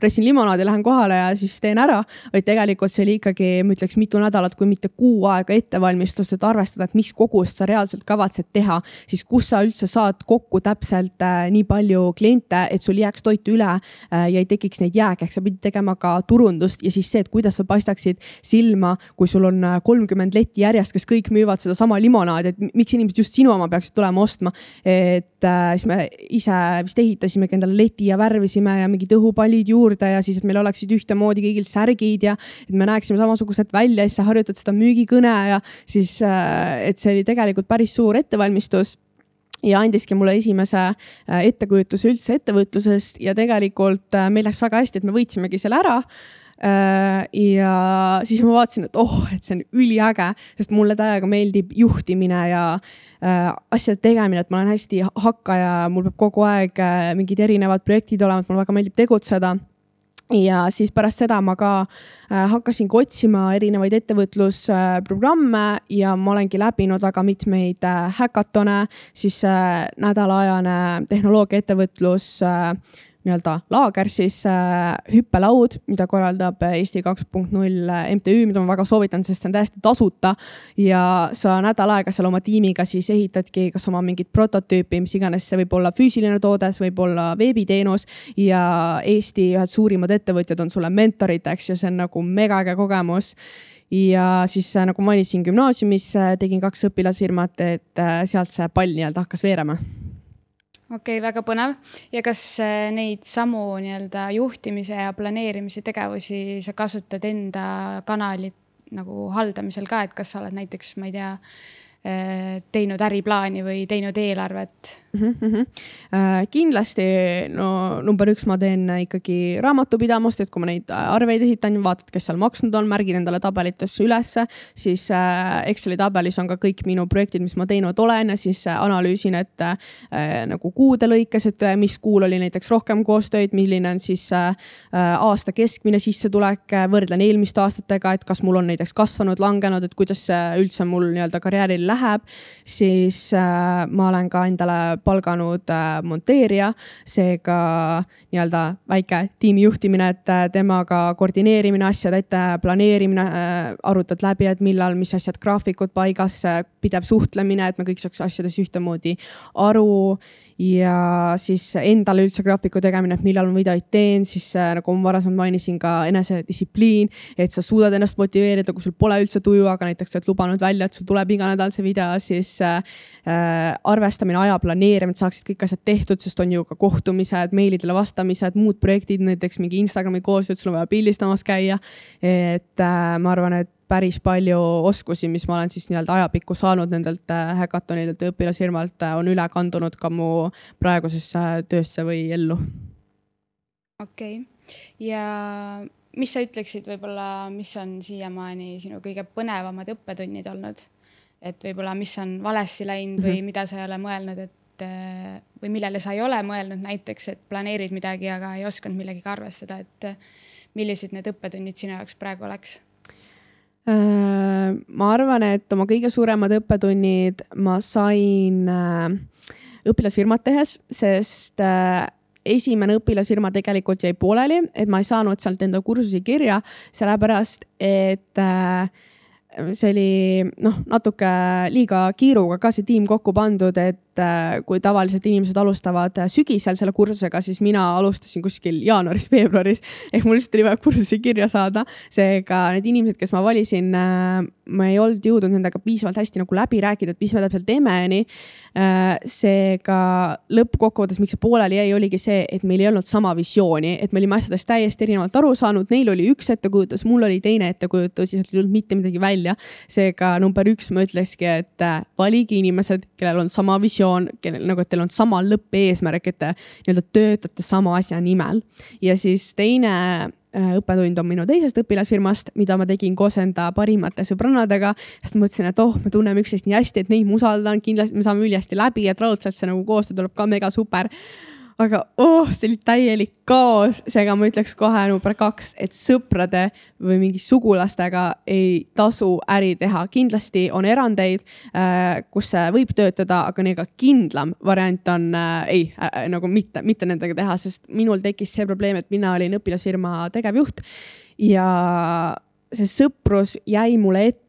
pressin limonaadi, lähen kohale ja siis teen ära. vaid tegelikult see oli ikkagi, ma ütleks mitu nädalat, kui mitte kuu aega ettevalmistust, et arvestada, et mis kogust sa reaalselt kavatsed teha, siis kus sa üldse saad kokku täpselt äh, nii palju kliente, et sul jääks toitu üle äh, ja ei tekiks neid jääke, ehk sa pidid tegema ka turundust ja siis see, et kuidas kuidas sa paistaksid silma, kui sul on äh, kolmkümmend letti järjest, kes kõik müüvad sedasama limonaadi, et miks inimesed just sinu oma peaksid tulema ostma. et äh, siis me ise vist ehitasimegi endale leti ja värvisime ja mingid õhupallid juurde ja siis, et meil oleksid ühtemoodi kõigil särgid ja et me näeksime samasugused välja ja siis sa harjutad seda müügikõne ja siis, äh, et see oli tegelikult päris suur ettevalmistus ja andiski mulle esimese ettekujutuse üldse ettevõtlusest ja tegelikult meil läks väga hästi, et me võitsimegi selle ära Äh, ja siis ma vaatasin, et oh, et see on üliäge, sest mulle täiega meeldib juhtimine ja äh, asjade tegemine, et ma olen hästi hakkaja, mul peab kogu aeg äh, mingid erinevad projektid olema, et mulle väga meeldib tegutseda. Ja siis pärast seda ma ka äh, hakkasingi otsima erinevaid ettevõtlusprogramme äh, ja ma olengi läbinud väga mitmeid äh, häkatone, siis äh, nädalaajane tehnoloogiaettevõtlus äh, nii-öelda laager siis äh, hüppelaud, mida korraldab Eesti kaks punkt null MTÜ, mida ma väga soovitan, sest see on täiesti tasuta. ja sa nädal aega seal oma tiimiga siis ehitadki kas oma mingit prototüüpi, mis iganes see võib olla füüsiline toode, see võib olla veebiteenus. Ja Eesti ühed suurimad ettevõtjad on sulle mentoriteks ja see on nagu megaäge kogemus. Ja siis äh, nagu mainisin, gümnaasiumis äh, tegin kaks õpilasfirmat, et äh, sealt see pall nii-öelda hakkas veerema okei okay,, väga põnev. ja kas äh, neid samu nii-öelda juhtimise ja planeerimise tegevusi sa kasutad enda kanalit nagu haldamisel ka, et kas sa oled näiteks, ma ei tea Äh, teinud äriplaani või teinud eelarvet mm? -hmm. Kindlasti no number üks, ma teen ikkagi raamatupidamust, et kui ma neid arveid esitan, vaatad, kes seal maksnud on, märgin endale tabelitesse ülesse, siis äh, Exceli tabelis on ka kõik minu projektid, mis ma teinud olen ja siis äh, analüüsin, et nagu kuude lõikes, et mis kuul oli näiteks rohkem koostöid, milline on siis aasta keskmine sissetulek, võrdlen eelmiste aastatega, et kas mul on näiteks kasvanud, langenud, et kuidas üldse mul nii-öelda karjääril läheb, siis ma olen ka endale palganud äh, monteerija, seega nii-öelda väike tiimi juhtimine, et äh, temaga koordineerimine, asjade ette planeerimine, arutad läbi, et millal, mis asjad, graafikud paigas, pidev suhtlemine, et me kõik saaks asjadest ühtemoodi aru ja siis endale üldse graafiku tegemine, et millal ma videoid teen, siis äh, nagu ma varasemalt mainisin ka enesedistsipliin, et sa suudad ennast motiveerida, kui sul pole üldse tuju, aga näiteks sa oled lubanud välja, et sul tuleb iga nädal see video, siis äh, äh, arvestamine, aja planeerimine, et saaksid kõik asjad tehtud, sest on ju ka kohtumised, meilidele vastamised, muud projektid, näiteks mingi Instagrami koostööd, sul on vaja pildistamas käia. et äh, ma arvan, et päris palju oskusi, mis ma olen siis nii-öelda ajapikku saanud nendelt häkatonidelt ja õpilasfirmalt, on üle kandunud ka mu praegusesse töösse või ellu. okei okay., ja mis sa ütleksid võib-olla, mis on siiamaani sinu kõige põnevamad õppetunnid olnud? et võib-olla, mis on valesti läinud või mm -hmm. mida sa ei ole mõelnud, et et või millele sa ei ole mõelnud näiteks, et planeerid midagi, aga ei osanud millegagi arvestada, et millised need õppetunnid sinu jaoks praegu oleks? Ma arvan, et oma kõige suuremad õppetunnid ma sain õpilasfirmat tehes, sest esimene õpilasfirma tegelikult jäi pooleli, et ma ei saanud sealt enda kursusi kirja, sellepärast et äh, see oli noh, natuke liiga kiiruga ka see tiim kokku pandud, et äh, kui tavaliselt inimesed alustavad sügisel selle kursusega, siis mina alustasin kuskil jaanuaris-veebruaris ehk mul lihtsalt oli vaja kursusi kirja saada. seega need inimesed, kes ma valisin, äh, ma ei olnud jõudnud nendega piisavalt hästi nagu läbi rääkida, et mis me täpselt teeme, onju. Äh, seega lõppkokkuvõttes, miks see pooleli jäi, oligi see, et meil ei olnud sama visiooni, et me olime asjadest täiesti erinevalt aru saanud, neil oli üks ettekujutus, mul oli teine ettekujutus ja sealt ei tulnud mitte midagi välja. seega number üks ma ütlekski, et valige inimesed, kellel on sama visioon kellel nagu, et teil on sama lõppeesmärk, et te nii-öelda töötate sama asja nimel. ja siis teine äh, õppetund on minu teisest õpilasfirmast, mida ma tegin koos enda parimate sõbrannadega, sest mõtlesin, et oh, me tunneme üksteist nii hästi, et neid ma usaldan, kindlasti me saame ülihästi läbi, et raudselt see nagu koostöö tuleb ka mega super aga oh, see oli täielik kaos, seega ma ütleks kohe number kaks, et sõprade või mingi sugulastega ei tasu äri teha. kindlasti on erandeid äh,, kus see võib töötada, aga kõige kindlam variant on äh, ei äh, nagu mitte, mitte nendega teha, sest minul tekkis see probleem, et mina olin õpilasfirma tegevjuht ja see sõprus jäi mulle ette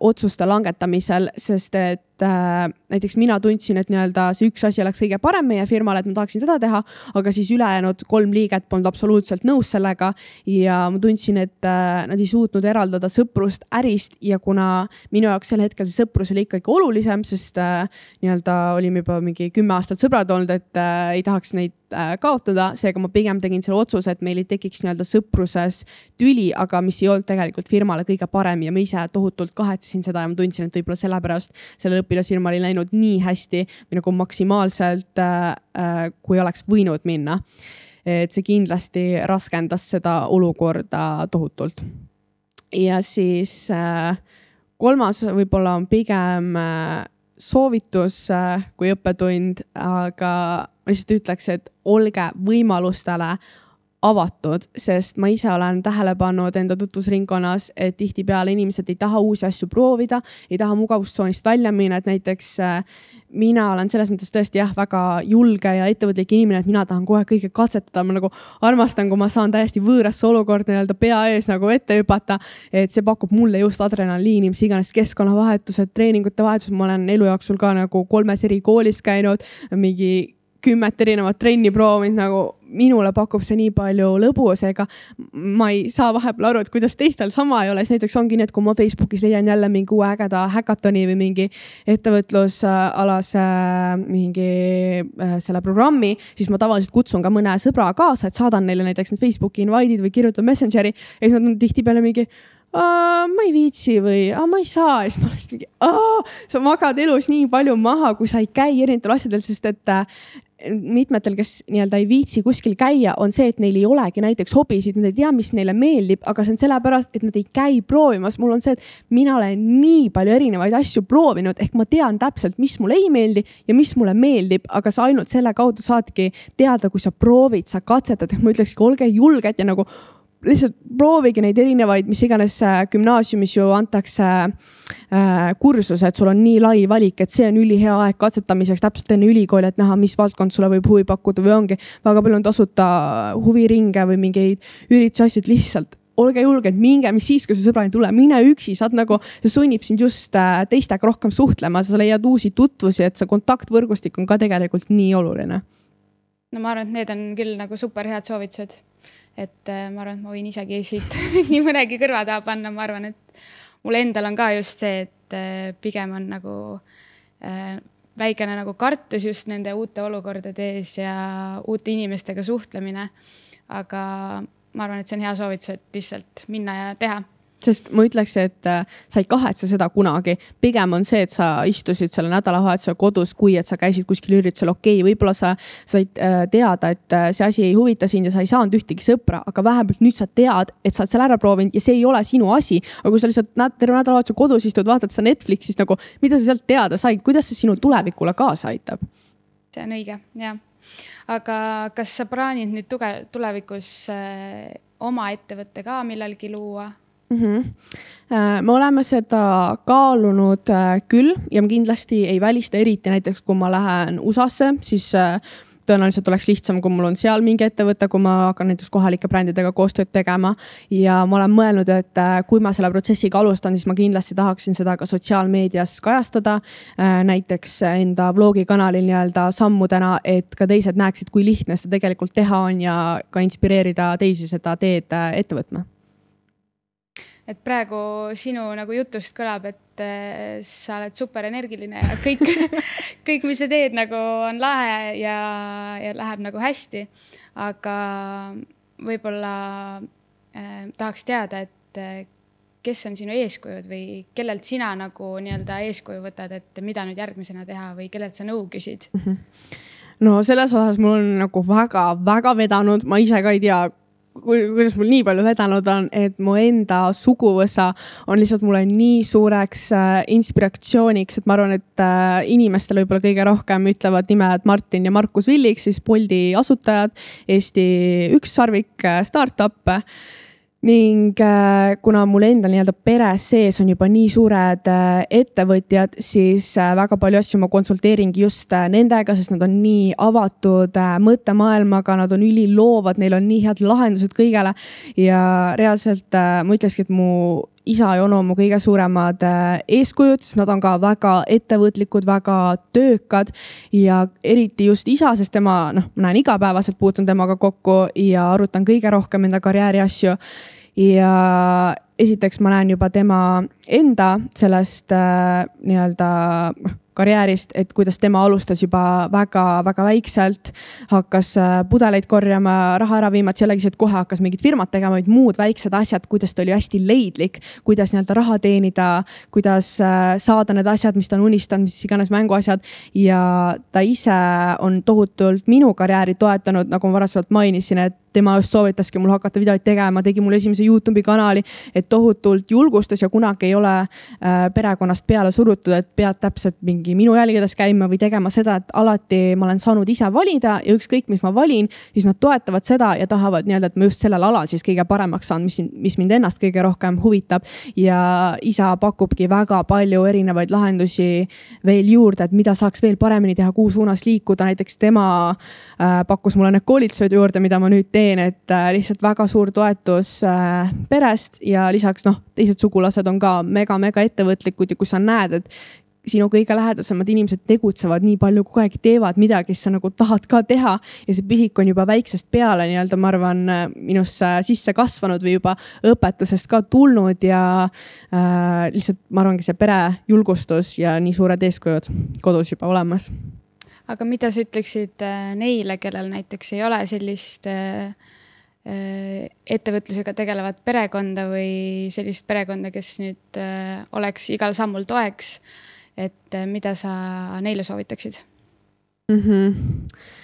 otsuste langetamisel, sest et äh, näiteks mina tundsin, et nii-öelda see üks asi oleks kõige parem meie firmale, et ma tahaksin seda teha, aga siis ülejäänud kolm liiget polnud absoluutselt nõus sellega ja ma tundsin, et äh, nad ei suutnud eraldada sõprust ärist ja kuna minu jaoks sel hetkel see sõprus oli ikkagi olulisem, sest äh, nii-öelda olime juba mingi kümme aastat sõbrad olnud, et äh, ei tahaks neid äh, kaotada, seega ma pigem tegin selle otsuse, et meil ei tekiks nii-öelda sõpruses tüli, aga mis ei olnud tegelikult firmale kõige parem ja ma ise tohutult kahetsesin seda ja ma tundsin, et võib-olla sellepärast sellel õpilasfirmal ei läinud nii hästi või nagu maksimaalselt äh,, äh, kui oleks võinud minna. et see kindlasti raskendas seda olukorda tohutult. ja siis äh, kolmas võib-olla on pigem äh, soovitus äh, kui õppetund, aga ma lihtsalt ütleks, et olge võimalustele avatud, sest ma ise olen tähele pannud enda tutvusringkonnas, et tihtipeale inimesed ei taha uusi asju proovida, ei taha mugavustsoonist välja minna, et näiteks äh, mina olen selles mõttes tõesti jah, väga julge ja ettevõtlik inimene, et mina tahan kohe kõike katsetada, ma nagu armastan, kui ma saan täiesti võõrasse olukorda nii-öelda pea ees nagu ette hüpata. et see pakub mulle just adrenaliini, mis iganes keskkonnavahetused, treeningute vahetused, ma olen elu jooksul ka nagu kolmes eri koolis käinud, mingi kümmet erinevat trenni proovinud, nagu minule pakub see nii palju lõbu, seega ma ei saa vahepeal aru, et kuidas teistel sama ei ole, siis näiteks ongi nii, et kui ma Facebookis leian jälle mingi uue ägeda häkatoni või mingi ettevõtlusalase mingi äh, selle programmi, siis ma tavaliselt kutsun ka mõne sõbra kaasa, et saadan neile näiteks need Facebooki invite'id või kirjutan Messengeri ja siis nad on tihtipeale mingi ma ei viitsi või ma ei saa ja siis ma olen lihtsalt mingi, sa magad elus nii palju maha, kui sa ei käi erinevatel asjadel, sest et äh, mitmetel, kes nii-öelda ei viitsi kuskil käia, on see, et neil ei olegi näiteks hobisid, nad ei tea, mis neile meeldib, aga see on sellepärast, et nad ei käi proovimas. mul on see, et mina olen nii palju erinevaid asju proovinud, ehk ma tean täpselt, mis mulle ei meeldi ja mis mulle meeldib, aga sa ainult selle kaudu saadki teada, kui sa proovid, sa katsetad, et ma ütlekski, olge julged ja nagu lihtsalt proovige neid erinevaid, mis iganes äh, gümnaasiumis ju antakse äh, kursused, sul on nii lai valik, et see on ülihea aeg katsetamiseks täpselt enne ülikooli, et näha, mis valdkond sulle võib huvi pakkuda või ongi väga palju on tasuta huviringe või mingeid üritusi, asju, et lihtsalt olge julged, minge, mis siis, kui su sõbra ei tule, mine üksi, saad nagu, see sunnib sind just äh, teistega rohkem suhtlema, sa leiad uusi tutvusi, et see kontaktvõrgustik on ka tegelikult nii oluline. no ma arvan, et need on küll nagu super head soovitused et äh, ma arvan, et ma võin isegi siit nii mõnegi kõrva taha panna, ma arvan, et mul endal on ka just see, et äh, pigem on nagu äh, väikene nagu kartus just nende uute olukordade ees ja uute inimestega suhtlemine. aga ma arvan, et see on hea soovitus, et lihtsalt minna ja teha sest ma ütleks, et äh, sa ei kahetse seda kunagi, pigem on see, et sa istusid selle nädalavahetusel kodus, kui et sa käisid kuskil üritusel, okei okay,, võib-olla sa said äh, teada, et äh, see asi ei huvita sind ja sa ei saanud ühtegi sõpra, aga vähemalt nüüd sa tead, et sa oled selle ära proovinud ja see ei ole sinu asi. aga kui sa lihtsalt terve nädalavahetusel kodus istud, vaatad seda Netflixist nagu, mida sa sealt teada said, kuidas see sinu tulevikule kaasa aitab? see on õige, jah. aga kas sa plaanid nüüd tuge, tulevikus äh, oma ettevõtte ka millalgi luua mm? -hmm. me oleme seda kaalunud äh, küll ja ma kindlasti ei välista, eriti näiteks kui ma lähen USA-sse, siis tõenäoliselt oleks lihtsam, kui mul on seal mingi ettevõte, kui ma hakkan näiteks kohalike brändidega koostööd tegema. ja ma olen mõelnud, et äh, kui ma selle protsessiga alustan, siis ma kindlasti tahaksin seda ka sotsiaalmeedias kajastada. Äh, näiteks enda vlogi kanalil nii-öelda sammudena, et ka teised näeksid, kui lihtne seda tegelikult teha on ja ka inspireerida teisi seda teed äh, ette võtma et praegu sinu nagu jutust kõlab, et äh, sa oled superenergiline ja kõik kõik, mis sa teed, nagu on lahe ja, ja läheb nagu hästi. aga võib-olla äh, tahaks teada, et äh, kes on sinu eeskujud või kellelt sina nagu nii-öelda eeskuju võtad, et mida nüüd järgmisena teha või kellelt sa nõu küsid mm? -hmm no selles osas mul on nagu väga-väga vedanud, ma ise ka ei tea kuidas mul nii palju vedanud on, et mu enda suguvõsa on lihtsalt mulle nii suureks äh, inspiratsiooniks, et ma arvan, et äh, inimestele võib-olla kõige rohkem ütlevad nimed Martin ja Markus Villig, siis Boldi asutajad, Eesti ükssarvik äh, startup'e ning äh, kuna mul endal nii-öelda peres sees on juba nii suured äh, ettevõtjad, siis äh, väga palju asju ma konsulteeringi just nendega, sest nad on nii avatud mõttemaailmaga, nad on üliloovad, neil on nii head lahendused kõigele. ja reaalselt ma ütlekski, et mu isa ja onu on mu kõige suuremad eeskujud, sest nad on ka väga ettevõtlikud, väga töökad ja eriti just isa, sest tema, noh, ma näen igapäevaselt, puutun temaga kokku ja arutan kõige rohkem enda karjääri asju ja esiteks ma näen juba tema enda sellest äh, nii-öelda noh, karjäärist, et kuidas tema alustas juba väga-väga väikselt. hakkas äh, pudeleid korjama, raha ära viima, et see ei olegi see, et kohe hakkas mingit firmat tegema, vaid muud väiksed asjad, kuidas ta oli hästi leidlik, kuidas nii-öelda raha teenida, kuidas äh, saada need asjad, mis ta on unistanud, mis iganes mänguasjad. ja ta ise on tohutult minu karjääri toetanud, nagu ma varasemalt mainisin, et tema just soovitaski mul hakata videoid tegema, tegi mulle esimese Youtube'i kanali, et tohutult julgustas ja kunagi ei ole äh, perekonnast peale surutud, et pead täpselt mingi minu jälgedes käima või tegema seda, et alati ma olen saanud ise valida ja ükskõik, mis ma valin, siis nad toetavad seda ja tahavad nii-öelda, et ma just sellel alal siis kõige paremaks saan, mis, mis mind ennast kõige rohkem huvitab. ja isa pakubki väga palju erinevaid lahendusi veel juurde, et mida saaks veel paremini teha, kuhu suunas liikuda, näiteks tema äh, pakkus mulle need koolitused juurde, mida ma nüüd teen teen, et äh, lihtsalt väga suur toetus äh, perest ja lisaks noh, teised sugulased on ka mega-mega ettevõtlikud ja kui sa näed, et sinu kõige lähedasemad inimesed tegutsevad nii palju, kogu aeg teevad midagi, siis sa nagu tahad ka teha ja see pisik on juba väiksest peale nii-öelda, ma arvan, minusse sisse kasvanud või juba õpetusest ka tulnud ja äh, lihtsalt ma arvangi, see pere julgustus ja nii suured eeskujud kodus juba olemas aga mida sa ütleksid äh, neile, kellel näiteks ei ole sellist äh, äh, ettevõtlusega tegelevat perekonda või sellist perekonda, kes nüüd oleks igal sammul toeks. Et mida sa neile soovitaksid mm? -hmm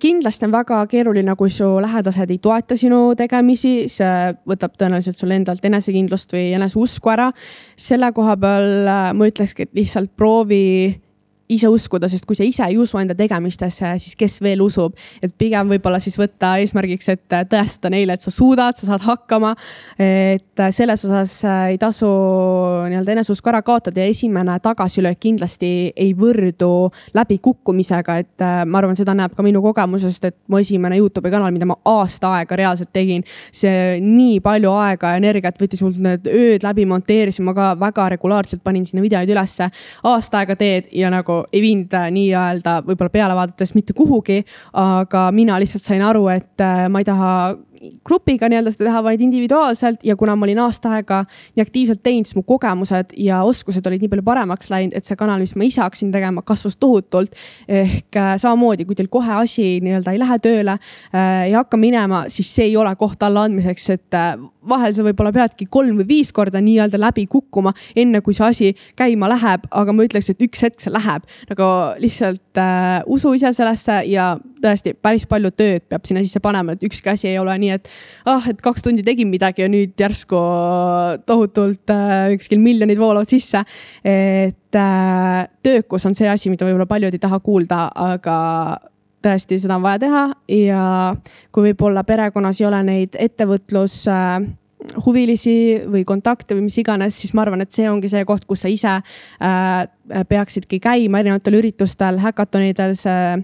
kindlasti on väga keeruline, kui su lähedased ei toeta sinu tegemisi, see võtab tõenäoliselt sul endalt enesekindlust või eneseusku ära. selle koha peal ma ütlekski, et lihtsalt proovi ise uskuda, sest kui sa ise ei usu enda tegemistesse, siis kes veel usub. et pigem võib-olla siis võtta eesmärgiks, et tõestada neile, et sa suudad, sa saad hakkama. et selles osas ei tasu nii-öelda eneseusku ära kaotada ja esimene tagasilöök kindlasti ei võrdu läbikukkumisega, et ma arvan, seda näeb ka minu kogemusest, et mu esimene Youtube'i kanal, mida ma aasta aega reaalselt tegin, see nii palju aega ja energiat võttis mul need ööd läbi, monteerisin, ma ka väga regulaarselt panin sinna videoid ülesse. aasta aega teed ja nagu ei viinud nii-öelda võib-olla peale vaadates mitte kuhugi, aga mina lihtsalt sain aru, et äh, ma ei taha grupiga nii-öelda seda teha, vaid individuaalselt ja kuna ma olin aasta aega nii aktiivselt teinud, siis mu kogemused ja oskused olid nii palju paremaks läinud, et see kanal, mis ma ise hakkasin tegema, kasvas tohutult. ehk äh, samamoodi, kui teil kohe asi nii-öelda ei lähe tööle äh,, ei hakka minema, siis see ei ole koht allaandmiseks, et äh, vahel sa võib-olla peadki kolm või viis korda nii-öelda läbi kukkuma, enne kui see asi käima läheb, aga ma ütleks, et üks hetk see läheb nagu lihtsalt äh, usu ise sellesse ja tõesti päris palju tööd peab sinna sisse panema, et ükski asi ei ole nii, et ah, et kaks tundi tegin midagi ja nüüd järsku tohutult äh, ükskil miljonid voolavad sisse. et äh, töökus on see asi, mida võib-olla paljud ei taha kuulda, aga tõesti, seda on vaja teha ja kui võib-olla perekonnas ei ole neid ettevõtlus äh, huvilisi või kontakte või mis iganes, siis ma arvan, et see ongi see koht, kus sa ise äh, peaksidki käima erinevatel üritustel, häkatonidel, see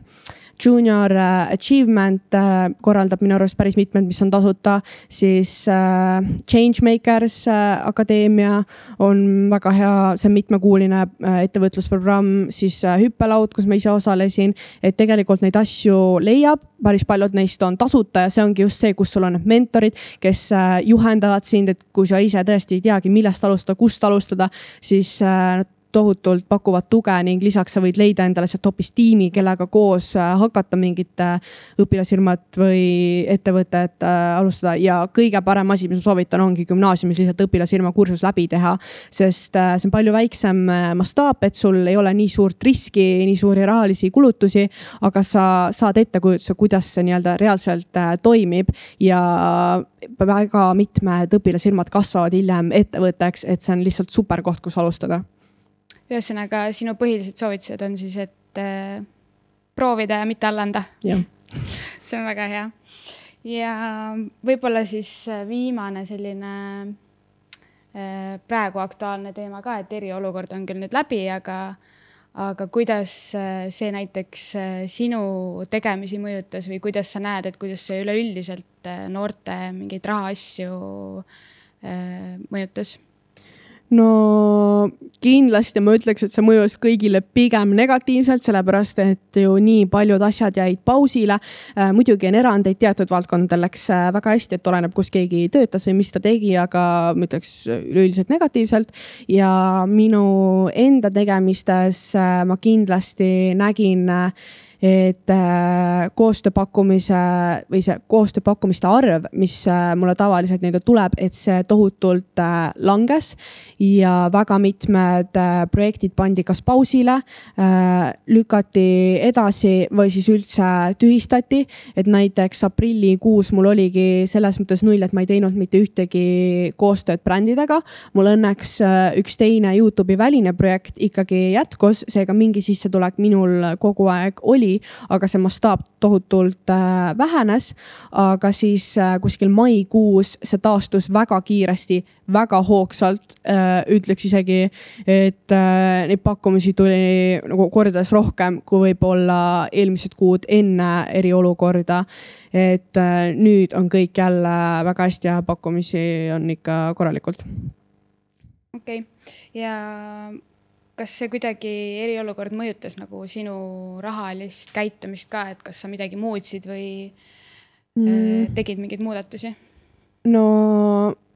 Junior äh, Achievement äh, korraldab minu arust päris mitmed, mis on tasuta, siis äh, Changemakers Akadeemia on väga hea, see on mitmekuuline ettevõtlusprogramm, siis hüppelaud, kus ma ise osalesin. et tegelikult neid asju leiab, päris paljud neist on tasuta ja see ongi just see, kus sul on need mentorid, kes juhendavad sind, et kui sa ise tõesti ei teagi, millest alustada, kust alustada, siis nad tohutult pakuvad tuge ning lisaks sa võid leida endale sealt hoopis tiimi, kellega koos äh, hakata mingit äh, õpilasfirmat või ettevõtet äh, alustada ja kõige parem asi, mis ma soovitan, ongi gümnaasiumis lihtsalt õpilasfirma kursus läbi teha. sest see on palju väiksem mastaap, et sul ei ole nii suurt riski, nii suuri rahalisi kulutusi, aga sa saad ettekujutuse, kuidas see nii-öelda reaalselt toimib ja väga mitmed õpilasfirmad kasvavad hiljem ettevõtteks, et see on lihtsalt super koht, kus alustada ühesõnaga, sinu põhilised soovitused on siis, et äh, proovida ja mitte alla anda. see on väga hea. ja võib-olla siis äh, viimane selline äh, praegu aktuaalne teema ka, et eriolukord on küll nüüd läbi, aga aga kuidas äh, see näiteks äh, sinu tegemisi mõjutas või kuidas sa näed, et kuidas see üleüldiselt noorte mingeid rahaasju mõjutas? No kindlasti ma ütleks, et see mõjus kõigile pigem negatiivselt, sellepärast et ju nii paljud asjad jäid pausile. Äh, muidugi on erandeid, teatud valdkondadel läks äh, väga hästi, et oleneb, kus keegi töötas või mis ta tegi, aga ma ütleks üleüldiselt negatiivselt. ja minu enda tegemistes äh, ma kindlasti nägin et äh, koostööpakkumise või see koostööpakkumiste arv, mis äh, mulle tavaliselt nii-öelda tuleb, et see tohutult äh, langes ja väga mitmed projektid pandi kas pausile, lükati edasi või siis üldse tühistati. et näiteks aprillikuus mul oligi selles mõttes null, et ma ei teinud mitte ühtegi koostööd brändidega. mul õnneks üks teine Youtube'i väline projekt ikkagi jätkus, seega mingi sissetulek minul kogu aeg oli oli, aga see mastaap tohutult äh, vähenes. aga siis äh, kuskil maikuus see taastus väga kiiresti, väga hoogsalt. Äh, ütleks isegi, et neid pakkumisi tuli nagu kordades rohkem kui võib-olla eelmised kuud enne eriolukorda. et nüüd on kõik jälle väga hästi ja pakkumisi on ikka korralikult okei okay., ja kas see kuidagi eriolukord mõjutas nagu sinu rahalist käitumist ka, et kas sa midagi muutsid või äh, mm. tegid mingeid muudatusi? no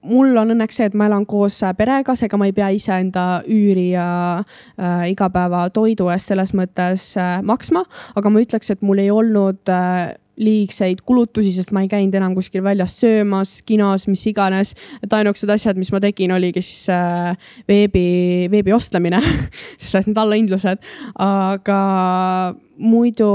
mul on õnneks see, et ma elan koos perega, seega ma ei pea iseenda üüri ja äh, igapäevatoidu eest selles mõttes äh, maksma, aga ma ütleks, et mul ei olnud äh, liigseid kulutusi, sest ma ei käinud enam kuskil väljas söömas, kinos, mis iganes. et ainukesed asjad, mis ma tegin, oligi siis äh, veebi, veebi ostlemine sest need allahindlused, aga muidu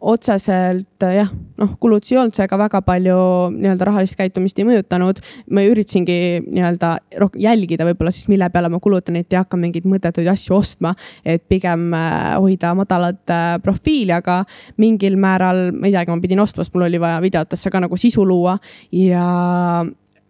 otseselt jah, noh, kulutusi ei olnud, seega väga palju nii-öelda rahalist käitumist ei mõjutanud. ma üritasingi nii-öelda rohkem jälgida võib-olla siis, mille peale ma kulutan, et ei hakka mingeid mõttetuid asju ostma. et pigem äh, hoida madalat äh, profiili, aga mingil määral, ma ei teagi, ma pidin ostma, sest mul oli vaja videotesse ka nagu sisu luua ja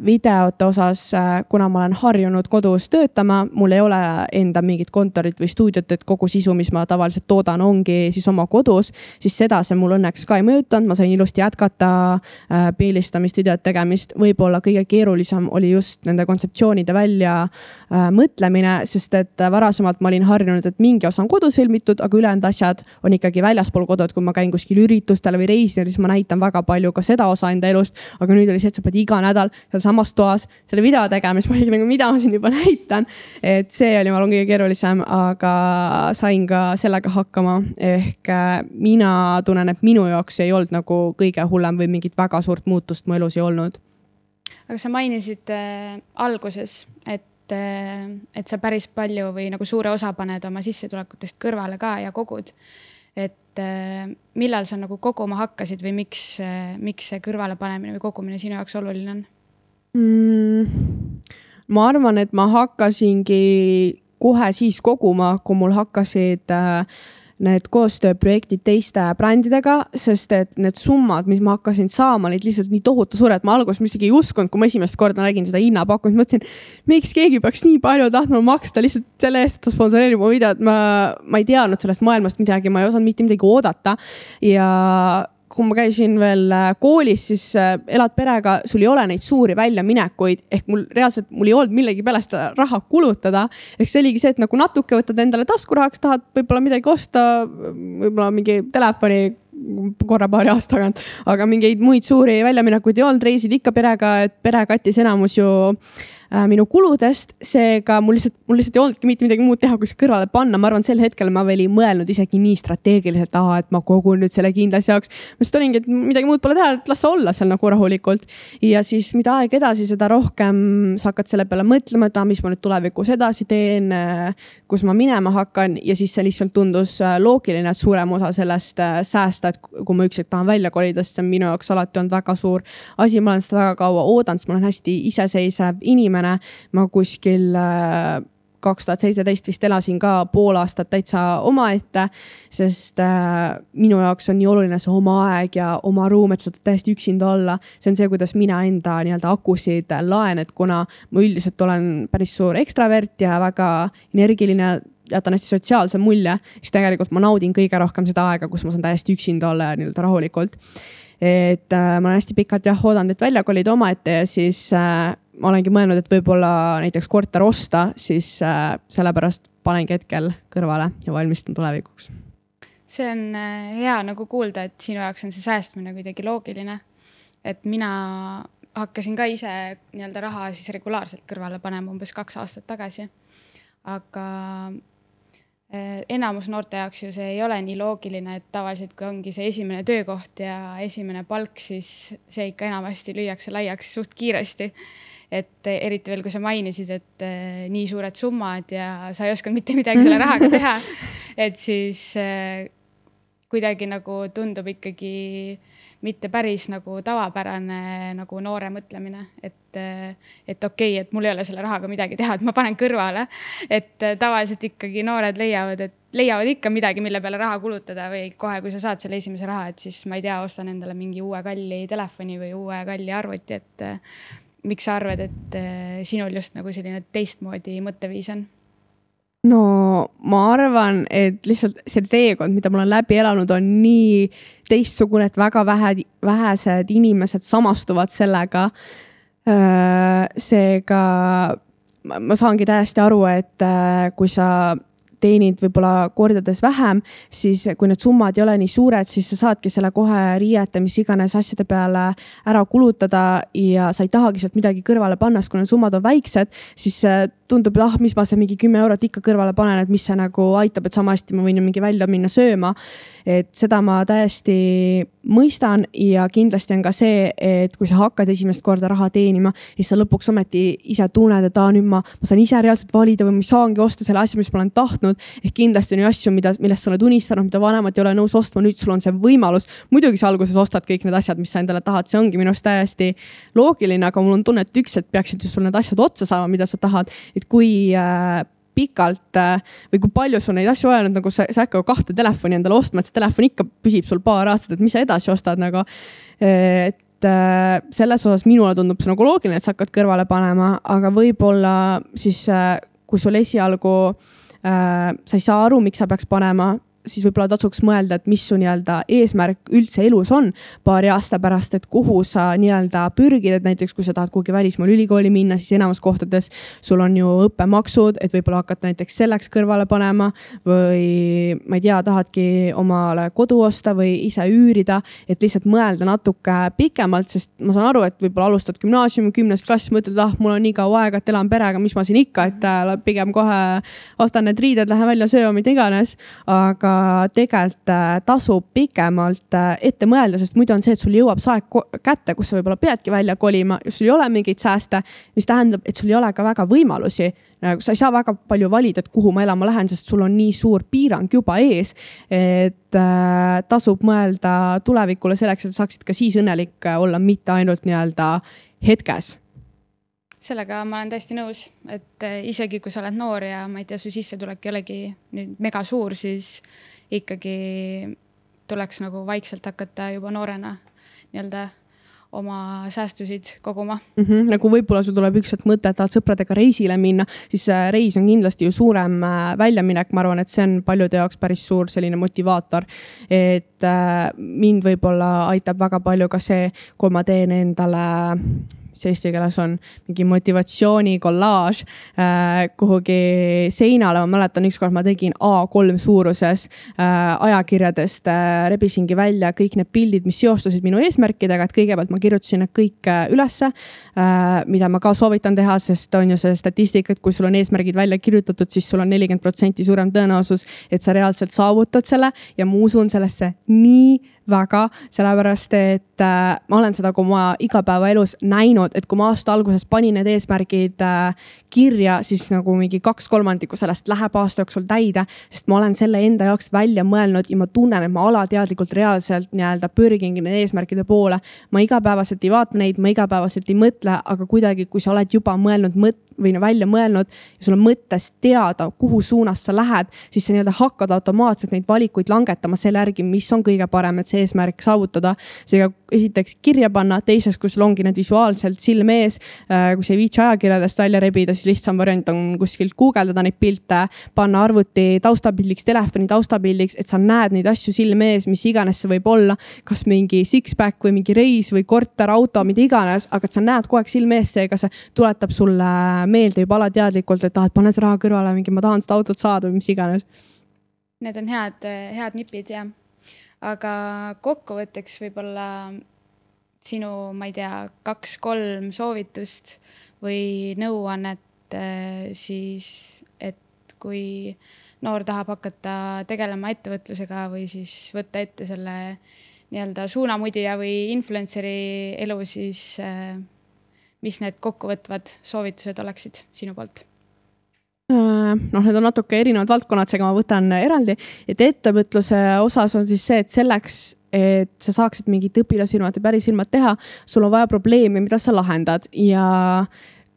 videote osas, äh, kuna ma olen harjunud kodus töötama, mul ei ole enda mingit kontorit või stuudiot, et kogu sisu, mis ma tavaliselt toodan, ongi siis oma kodus, siis seda see mul õnneks ka ei mõjutanud, ma sain ilusti jätkata äh, pildistamist, videote tegemist. võib-olla kõige keerulisem oli just nende kontseptsioonide välja äh, mõtlemine, sest et varasemalt ma olin harjunud, et mingi osa on kodus filmitud, aga ülejäänud asjad on ikkagi väljaspool kodu, et kui ma käin kuskil üritustel või reisil, siis ma näitan väga palju ka seda osa enda elust. aga nüüd oli see, et sa pead iga nädal seal samas toas selle video tegema, siis ma olin nagu, mida ma siin juba näitan. et see oli, ma arvan, kõige keerulisem, aga sain ka sellega hakkama. ehk äh, mina tunnen, et minu jaoks ei olnud nagu kõige hullem või mingit väga suurt muutust mu elus ei olnud aga sa mainisid äh, alguses, et äh,, et sa päris palju või nagu suure osa paned oma sissetulekutest kõrvale ka ja kogud. et äh, millal sa nagu koguma hakkasid või miks miks see kõrvalepanemine või kogumine sinu jaoks oluline on mm,? ma arvan, et ma hakkasingi kohe siis koguma, kui mul hakkasid äh, need koostööprojektid teiste brändidega, sest et need summad, mis ma hakkasin saama, olid lihtsalt nii tohutu suured, ma alguses isegi ei uskunud, kui ma esimest korda nägin seda hinnapakkumist, mõtlesin, miks keegi peaks nii palju tahtma maksta lihtsalt selle eest, et ta sponsoreerib mu videot, ma, ma ei teadnud sellest maailmast midagi, ma ei osanud mitte midagi oodata ja kui ma käisin veel äh, koolis, siis äh, elad perega, sul ei ole neid suuri väljaminekuid ehk mul reaalselt, mul ei olnud millegi peale seda raha kulutada. ehk see oligi see, et nagu natuke võtad endale taskurahaks, tahad võib-olla midagi osta, võib-olla mingi telefoni korra paari aasta tagant, aga mingeid muid suuri väljaminekuid ei olnud, reisid ikka perega, et pere kattis enamus ju minu kuludest, seega mul lihtsalt, mul lihtsalt ei olnudki mitte midagi muud teha, kui see kõrvale panna, ma arvan, sel hetkel ma veel ei mõelnud isegi nii strateegiliselt, et ma kogun nüüd selle kindlasti jaoks. ma lihtsalt olingi, et midagi muud pole teha, et las sa olla seal nagu rahulikult. ja siis, mida aeg edasi, seda rohkem sa hakkad selle peale mõtlema, et aa, mis ma nüüd tulevikus edasi teen, kus ma minema hakkan ja siis see lihtsalt tundus äh, loogiline, et suurem osa sellest äh, säästa, et kui ma üks hetk tahan välja kolida, sest see on minu jaoks alati olnud väga suur asi, ma olen seda väga kaua oodanud, sest ma olen hästi iseseisev inimene inimene. ma kuskil äh, kaks tuhat seitseteist vist elasin ka pool aastat täitsa omaette, sest äh, minu jaoks on nii oluline see oma aeg ja oma ruum, et sa saad täiesti üksinda olla. see on see, kuidas mina enda nii-öelda akusid laen, et kuna ma üldiselt olen päris suur ekstravert ja väga energiline jätan hästi sotsiaalse mulje, siis tegelikult ma naudin kõige rohkem seda aega, kus ma saan täiesti üksinda olla ja nii-öelda rahulikult. et äh, ma olen hästi pikalt jah oodanud, et välja kolida omaette ja siis äh, ma olengi mõelnud, et võib-olla näiteks korter osta, siis äh, sellepärast panengi hetkel kõrvale ja valmistun tulevikuks. see on äh, hea nagu kuulda, et sinu jaoks on see säästmine kuidagi loogiline. et mina hakkasin ka ise nii-öelda raha siis regulaarselt kõrvale panema umbes kaks aastat tagasi. aga äh, enamus noorte jaoks ju see ei ole nii loogiline, et tavaliselt, kui ongi see esimene töökoht ja esimene palk, siis see ikka enamasti lüüakse laiaks suht kiiresti et eriti veel, kui sa mainisid, et äh, nii suured summad ja sa ei osanud mitte midagi selle rahaga teha, et siis äh, kuidagi nagu tundub ikkagi mitte päris nagu tavapärane nagu noore mõtlemine, et, äh, et okei okay,, et mul ei ole selle rahaga midagi teha, et ma panen kõrvale. et tavaliselt ikkagi noored leiavad, et leiavad ikka midagi, mille peale raha kulutada või kohe, kui sa saad selle esimese raha, et siis ma ei tea, ostan endale mingi uue kalli telefoni või uue kalli arvuti, et miks sa arvad, et äh, sinul just nagu selline teistmoodi mõtteviis on? no ma arvan, et lihtsalt see teekond, mida ma olen läbi elanud, on nii teistsugune, et väga vähe, vähesed inimesed samastuvad sellega. Äh, seega ma saangi täiesti aru, et äh, kui sa teenid võib-olla kordades vähem, siis kui need summad ei ole nii suured, siis sa saadki selle kohe riiete, mis iganes asjade peale ära kulutada ja sa ei tahagi sealt midagi kõrvale panna, sest kui need summad on väiksed, siis tundub, et ah, mis ma seal mingi kümme eurot ikka kõrvale panen, et mis see nagu aitab, et sama hästi ma võin ju mingi välja minna sööma. et seda ma täiesti mõistan ja kindlasti on ka see, et kui sa hakkad esimest korda raha teenima, siis sa lõpuks ometi ise tunned, et aa, nüüd ma, ma saan ise reaalselt valida või ma saangi osta selle asja, mis ma olen tahtnud. ehk kindlasti on ju asju, mida, millest sa oled unistanud, mida vanemad ei ole nõus ostma, nüüd sul on see võimalus. muidugi sa alguses ostad kõik need asjad, mis sa endale tahad, see ongi minu arust täiesti loogiline, aga mul on tunne, et üks hetk peaksid ju sul need asjad otsa saama, mida sa tahad et kui äh, pikalt äh, või kui palju sul neid asju et nagu sa, sa ei hakka kahte telefoni endale ostma, et see telefon ikka püsib sul paar aastat, et mis sa edasi ostad nagu. et äh, selles osas minule tundub see nagu loogiline, et sa hakkad kõrvale panema, aga võib-olla siis kui sul esialgu äh, sa ei saa aru, miks sa peaks panema siis võib-olla tasuks mõelda, et mis su nii-öelda eesmärk üldse elus on paari aasta pärast, et kuhu sa nii-öelda pürgid, et näiteks kui sa tahad kuhugi välismaal ülikooli minna, siis enamus kohtades sul on ju õppemaksud, et võib-olla hakata näiteks selleks kõrvale panema või ma ei tea, tahadki omale kodu osta või ise üürida, et lihtsalt mõelda natuke pikemalt, sest ma saan aru, et võib-olla alustad gümnaasiumi kümnest klass, mõtled, ah, mul on nii kaua aega, et elan perega, mis ma siin ikka, et äh, pigem kohe ostan need riided, lähen välja sööma, mida iganes, aga aga tegelikult äh, tasub pikemalt äh, ette mõelda, sest muidu on see, et sul jõuab see aeg kätte, kus sa võib-olla peadki välja kolima sul ei ole mingeid sääste, mis tähendab, et sul ei ole ka väga võimalusi. nagu sa ei saa väga palju valida, et kuhu ma elama lähen, sest sul on nii suur piirang juba ees. et äh, tasub mõelda tulevikule selleks, et sa saaksid ka siis õnnelik olla, mitte ainult nii-öelda hetkes sellega ma olen täiesti nõus, et eh, isegi kui sa oled noor ja ma ei tea, su sissetulek ei olegi nüüd mega suur, siis ikkagi tuleks nagu vaikselt hakata juba noorena nii-öelda oma säästusid koguma mm. -hmm. nagu võib-olla sul tuleb ükskord mõte, et tahad sõpradega reisile minna, siis äh, reis on kindlasti ju suurem äh, väljaminek, ma arvan, et see on paljude jaoks päris suur selline motivaator. et mind võib-olla aitab väga palju ka see, kui ma teen endale mis eesti keeles on, mingi motivatsiooni kollaaž äh, kuhugi seinale, ma mäletan, ükskord ma tegin A3 suuruses äh, ajakirjadest äh,, rebisingi välja kõik need pildid, mis seostusid minu eesmärkidega, et kõigepealt ma kirjutasin need kõik ülesse mida ma ka soovitan teha, sest on ju see statistika, et kui sul on eesmärgid välja kirjutatud, siis sul on nelikümmend protsenti suurem tõenäosus, et sa reaalselt saavutad selle. Ja ma usun sellesse nii väga, sellepärast et äh, ma olen seda ka oma igapäevaelus näinud, et kui ma aasta alguses panin need eesmärgid äh, kirja, siis nagu mingi kaks kolmandikku sellest läheb aasta jooksul täide, sest ma olen selle enda jaoks välja mõelnud ja ma tunnen, et ma alateadlikult reaalselt nii-öelda pürgingi nende eesmärkide poole. ma igapäevaselt ei vaata neid, ma igapäevaselt ei mõtle, aga kuidagi, kui sa oled juba mõelnud mõt- või no välja mõelnud ja sul on mõttes teada, kuhu suunas sa lähed, siis sa nii-öelda hakkad automaatselt neid valikuid langetama selle järgi, mis on kõige parem, et see eesmärk saavutada. seega esiteks kirja panna, teiseks, kui sul ongi need visuaalselt silme ees, äh, kui sa ei viitsi ajakirjadest välja rebida, siis lihtsam variant on kuskilt guugeldada neid pilte, panna arvuti taustapildiks, telefoni taustapildiks, et sa näed neid asju silme ees, mis iganes see võib olla. kas mingi six-pack või mingi reis või korter, auto, mida iganes, aga et sa näed kogu aeg silme ees, seega see tuletab sulle meelde juba alateadlikult, et ah, et pane see raha kõrvale, mingi ma tahan seda autot saada või mis iganes. Need on head, head nipid jah aga kokkuvõtteks võib-olla sinu, ma ei tea, kaks-kolm soovitust või nõuannet äh, siis, et kui noor tahab hakata tegelema ettevõtlusega või siis võtta ette selle nii-öelda suunamudija või influencer'i elu, siis äh, mis need kokkuvõtvad soovitused oleksid sinu poolt? Äh, noh, need on natuke erinevad valdkonnad, seega ma võtan eraldi, et ettevõtluse osas on siis see, et selleks, et sa saaksid mingit õpilasfirmat ja päris firmat teha, sul on vaja probleemi, mida sa lahendad ja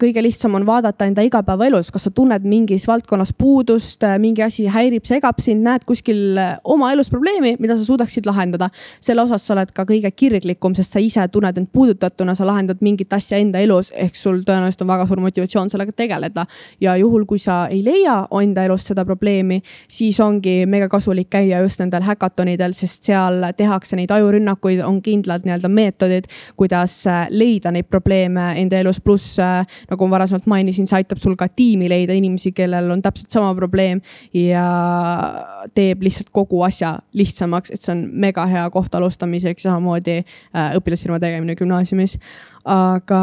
kõige lihtsam on vaadata enda igapäevaelus, kas sa tunned mingis valdkonnas puudust, mingi asi häirib, segab sind, näed kuskil oma elus probleemi, mida sa suudaksid lahendada. selle osas sa oled ka kõige kirglikum, sest sa ise tunned end puudutatuna, sa lahendad mingit asja enda elus, ehk sul tõenäoliselt on väga suur motivatsioon sellega tegeleda. ja juhul, kui sa ei leia enda elus seda probleemi, siis ongi mega kasulik käia just nendel häkatonidel, sest seal tehakse neid ajurünnakuid, on kindlad nii-öelda meetodid, kuidas leida neid probleeme enda elus, pluss nagu ma varasemalt mainisin, see aitab sul ka tiimi leida inimesi, kellel on täpselt sama probleem ja teeb lihtsalt kogu asja lihtsamaks, et see on mega hea koht alustamiseks, samamoodi äh, õpilasfirma tegemine gümnaasiumis. aga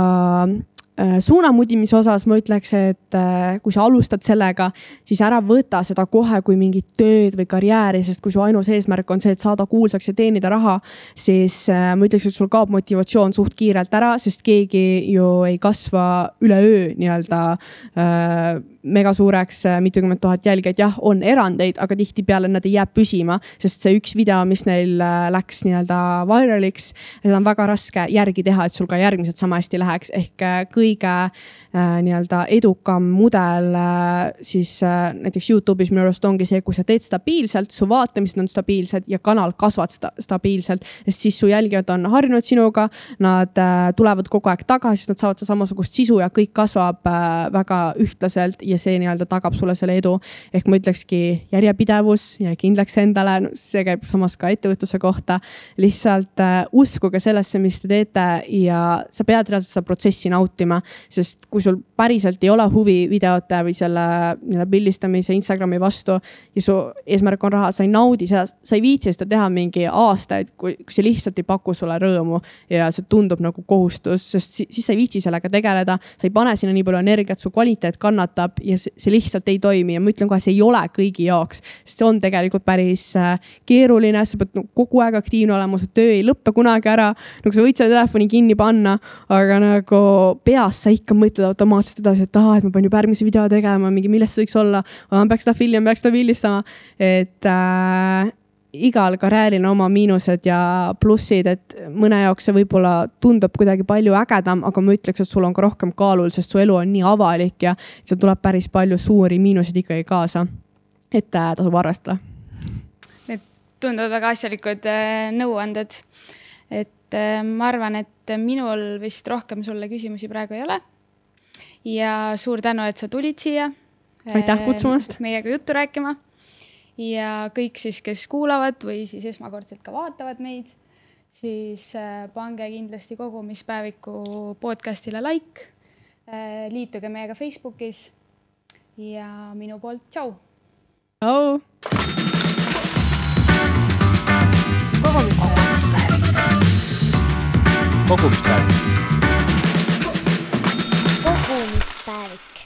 suunamudimise osas ma ütleks, et äh, kui sa alustad sellega, siis ära võta seda kohe kui mingit tööd või karjääri, sest kui su ainus eesmärk on see, et saada kuulsaks ja teenida raha, siis äh, ma ütleks, et sul kaob motivatsioon suht kiirelt ära, sest keegi ju ei kasva üleöö nii-öelda äh, mega suureks, mitukümmend tuhat jälgijat, jah, on erandeid, aga tihtipeale nad ei jää püsima, sest see üks video, mis neil läks nii-öelda viraliks, seda on väga raske järgi teha, et sul ka järgmised sama hästi läheks, ehk kõik kõige äh, nii-öelda edukam mudel äh, siis äh, näiteks Youtube'is minu arust ongi see, kui sa teed stabiilselt, su vaatamised on stabiilsed ja kanal kasvab sta stabiilselt, sest siis su jälgijad on harjunud sinuga, nad tulevad kogu aeg tagasi, nad saavad samasugust sisu ja kõik kasvab väga ühtlaselt ja see nii-öelda tagab sulle selle edu. ehk ma ütlekski järjepidevus ja kindlaks endale no,, see käib samas ka ettevõtluse kohta. lihtsalt uskuge sellesse, mis te teete ja sa pead reaalselt seda protsessi nautima sest kui sul päriselt ei ole huvi videote või selle nii-öelda pildistamise Instagrami vastu ja su eesmärk on raha, sa ei naudi seda, sa ei viitsi seda teha mingi aastaid, kui see lihtsalt ei paku sulle rõõmu ja see tundub nagu kohustus, sest siis sa ei viitsi sellega tegeleda. sa ei pane sinna nii palju energiat, su kvaliteet kannatab ja see lihtsalt ei toimi ja ma ütlen kohe, see ei ole kõigi jaoks, sest see on tegelikult päris äh, keeruline, sa pead kogu aeg aktiivne olema, su töö ei lõppe kunagi ära. nagu sa võid selle telefoni kinni panna, aga nagu peas sa ikka mõtled automaatselt edasi, et aa, et ma pean juba järgmise video tegema, mingi millest see võiks olla. ma peaks seda filmima, peaks seda pildistama, et äh, igal karjääril on oma miinused ja plussid, et mõne jaoks see võib-olla tundub kuidagi palju ägedam, aga ma ütleks, et sul on ka rohkem kaalul, sest su elu on nii avalik ja seal tuleb päris palju suuri miinuseid ikkagi kaasa. et äh, tasub arvestada. Need tunduvad väga asjalikud äh, nõuanded. et äh, ma arvan, et minul vist rohkem sulle küsimusi praegu ei ole. Ja suur tänu, et sa tulid siia. aitäh kutsumast. meiega juttu rääkima ja kõik siis, kes kuulavad või siis esmakordselt ka vaatavad meid, siis äh, pange kindlasti kogumispäeviku podcast'ile like. Äh, liituge meiega Facebookis ja minu poolt tšau. tšau. kogumispäevik. kogumispäevik park.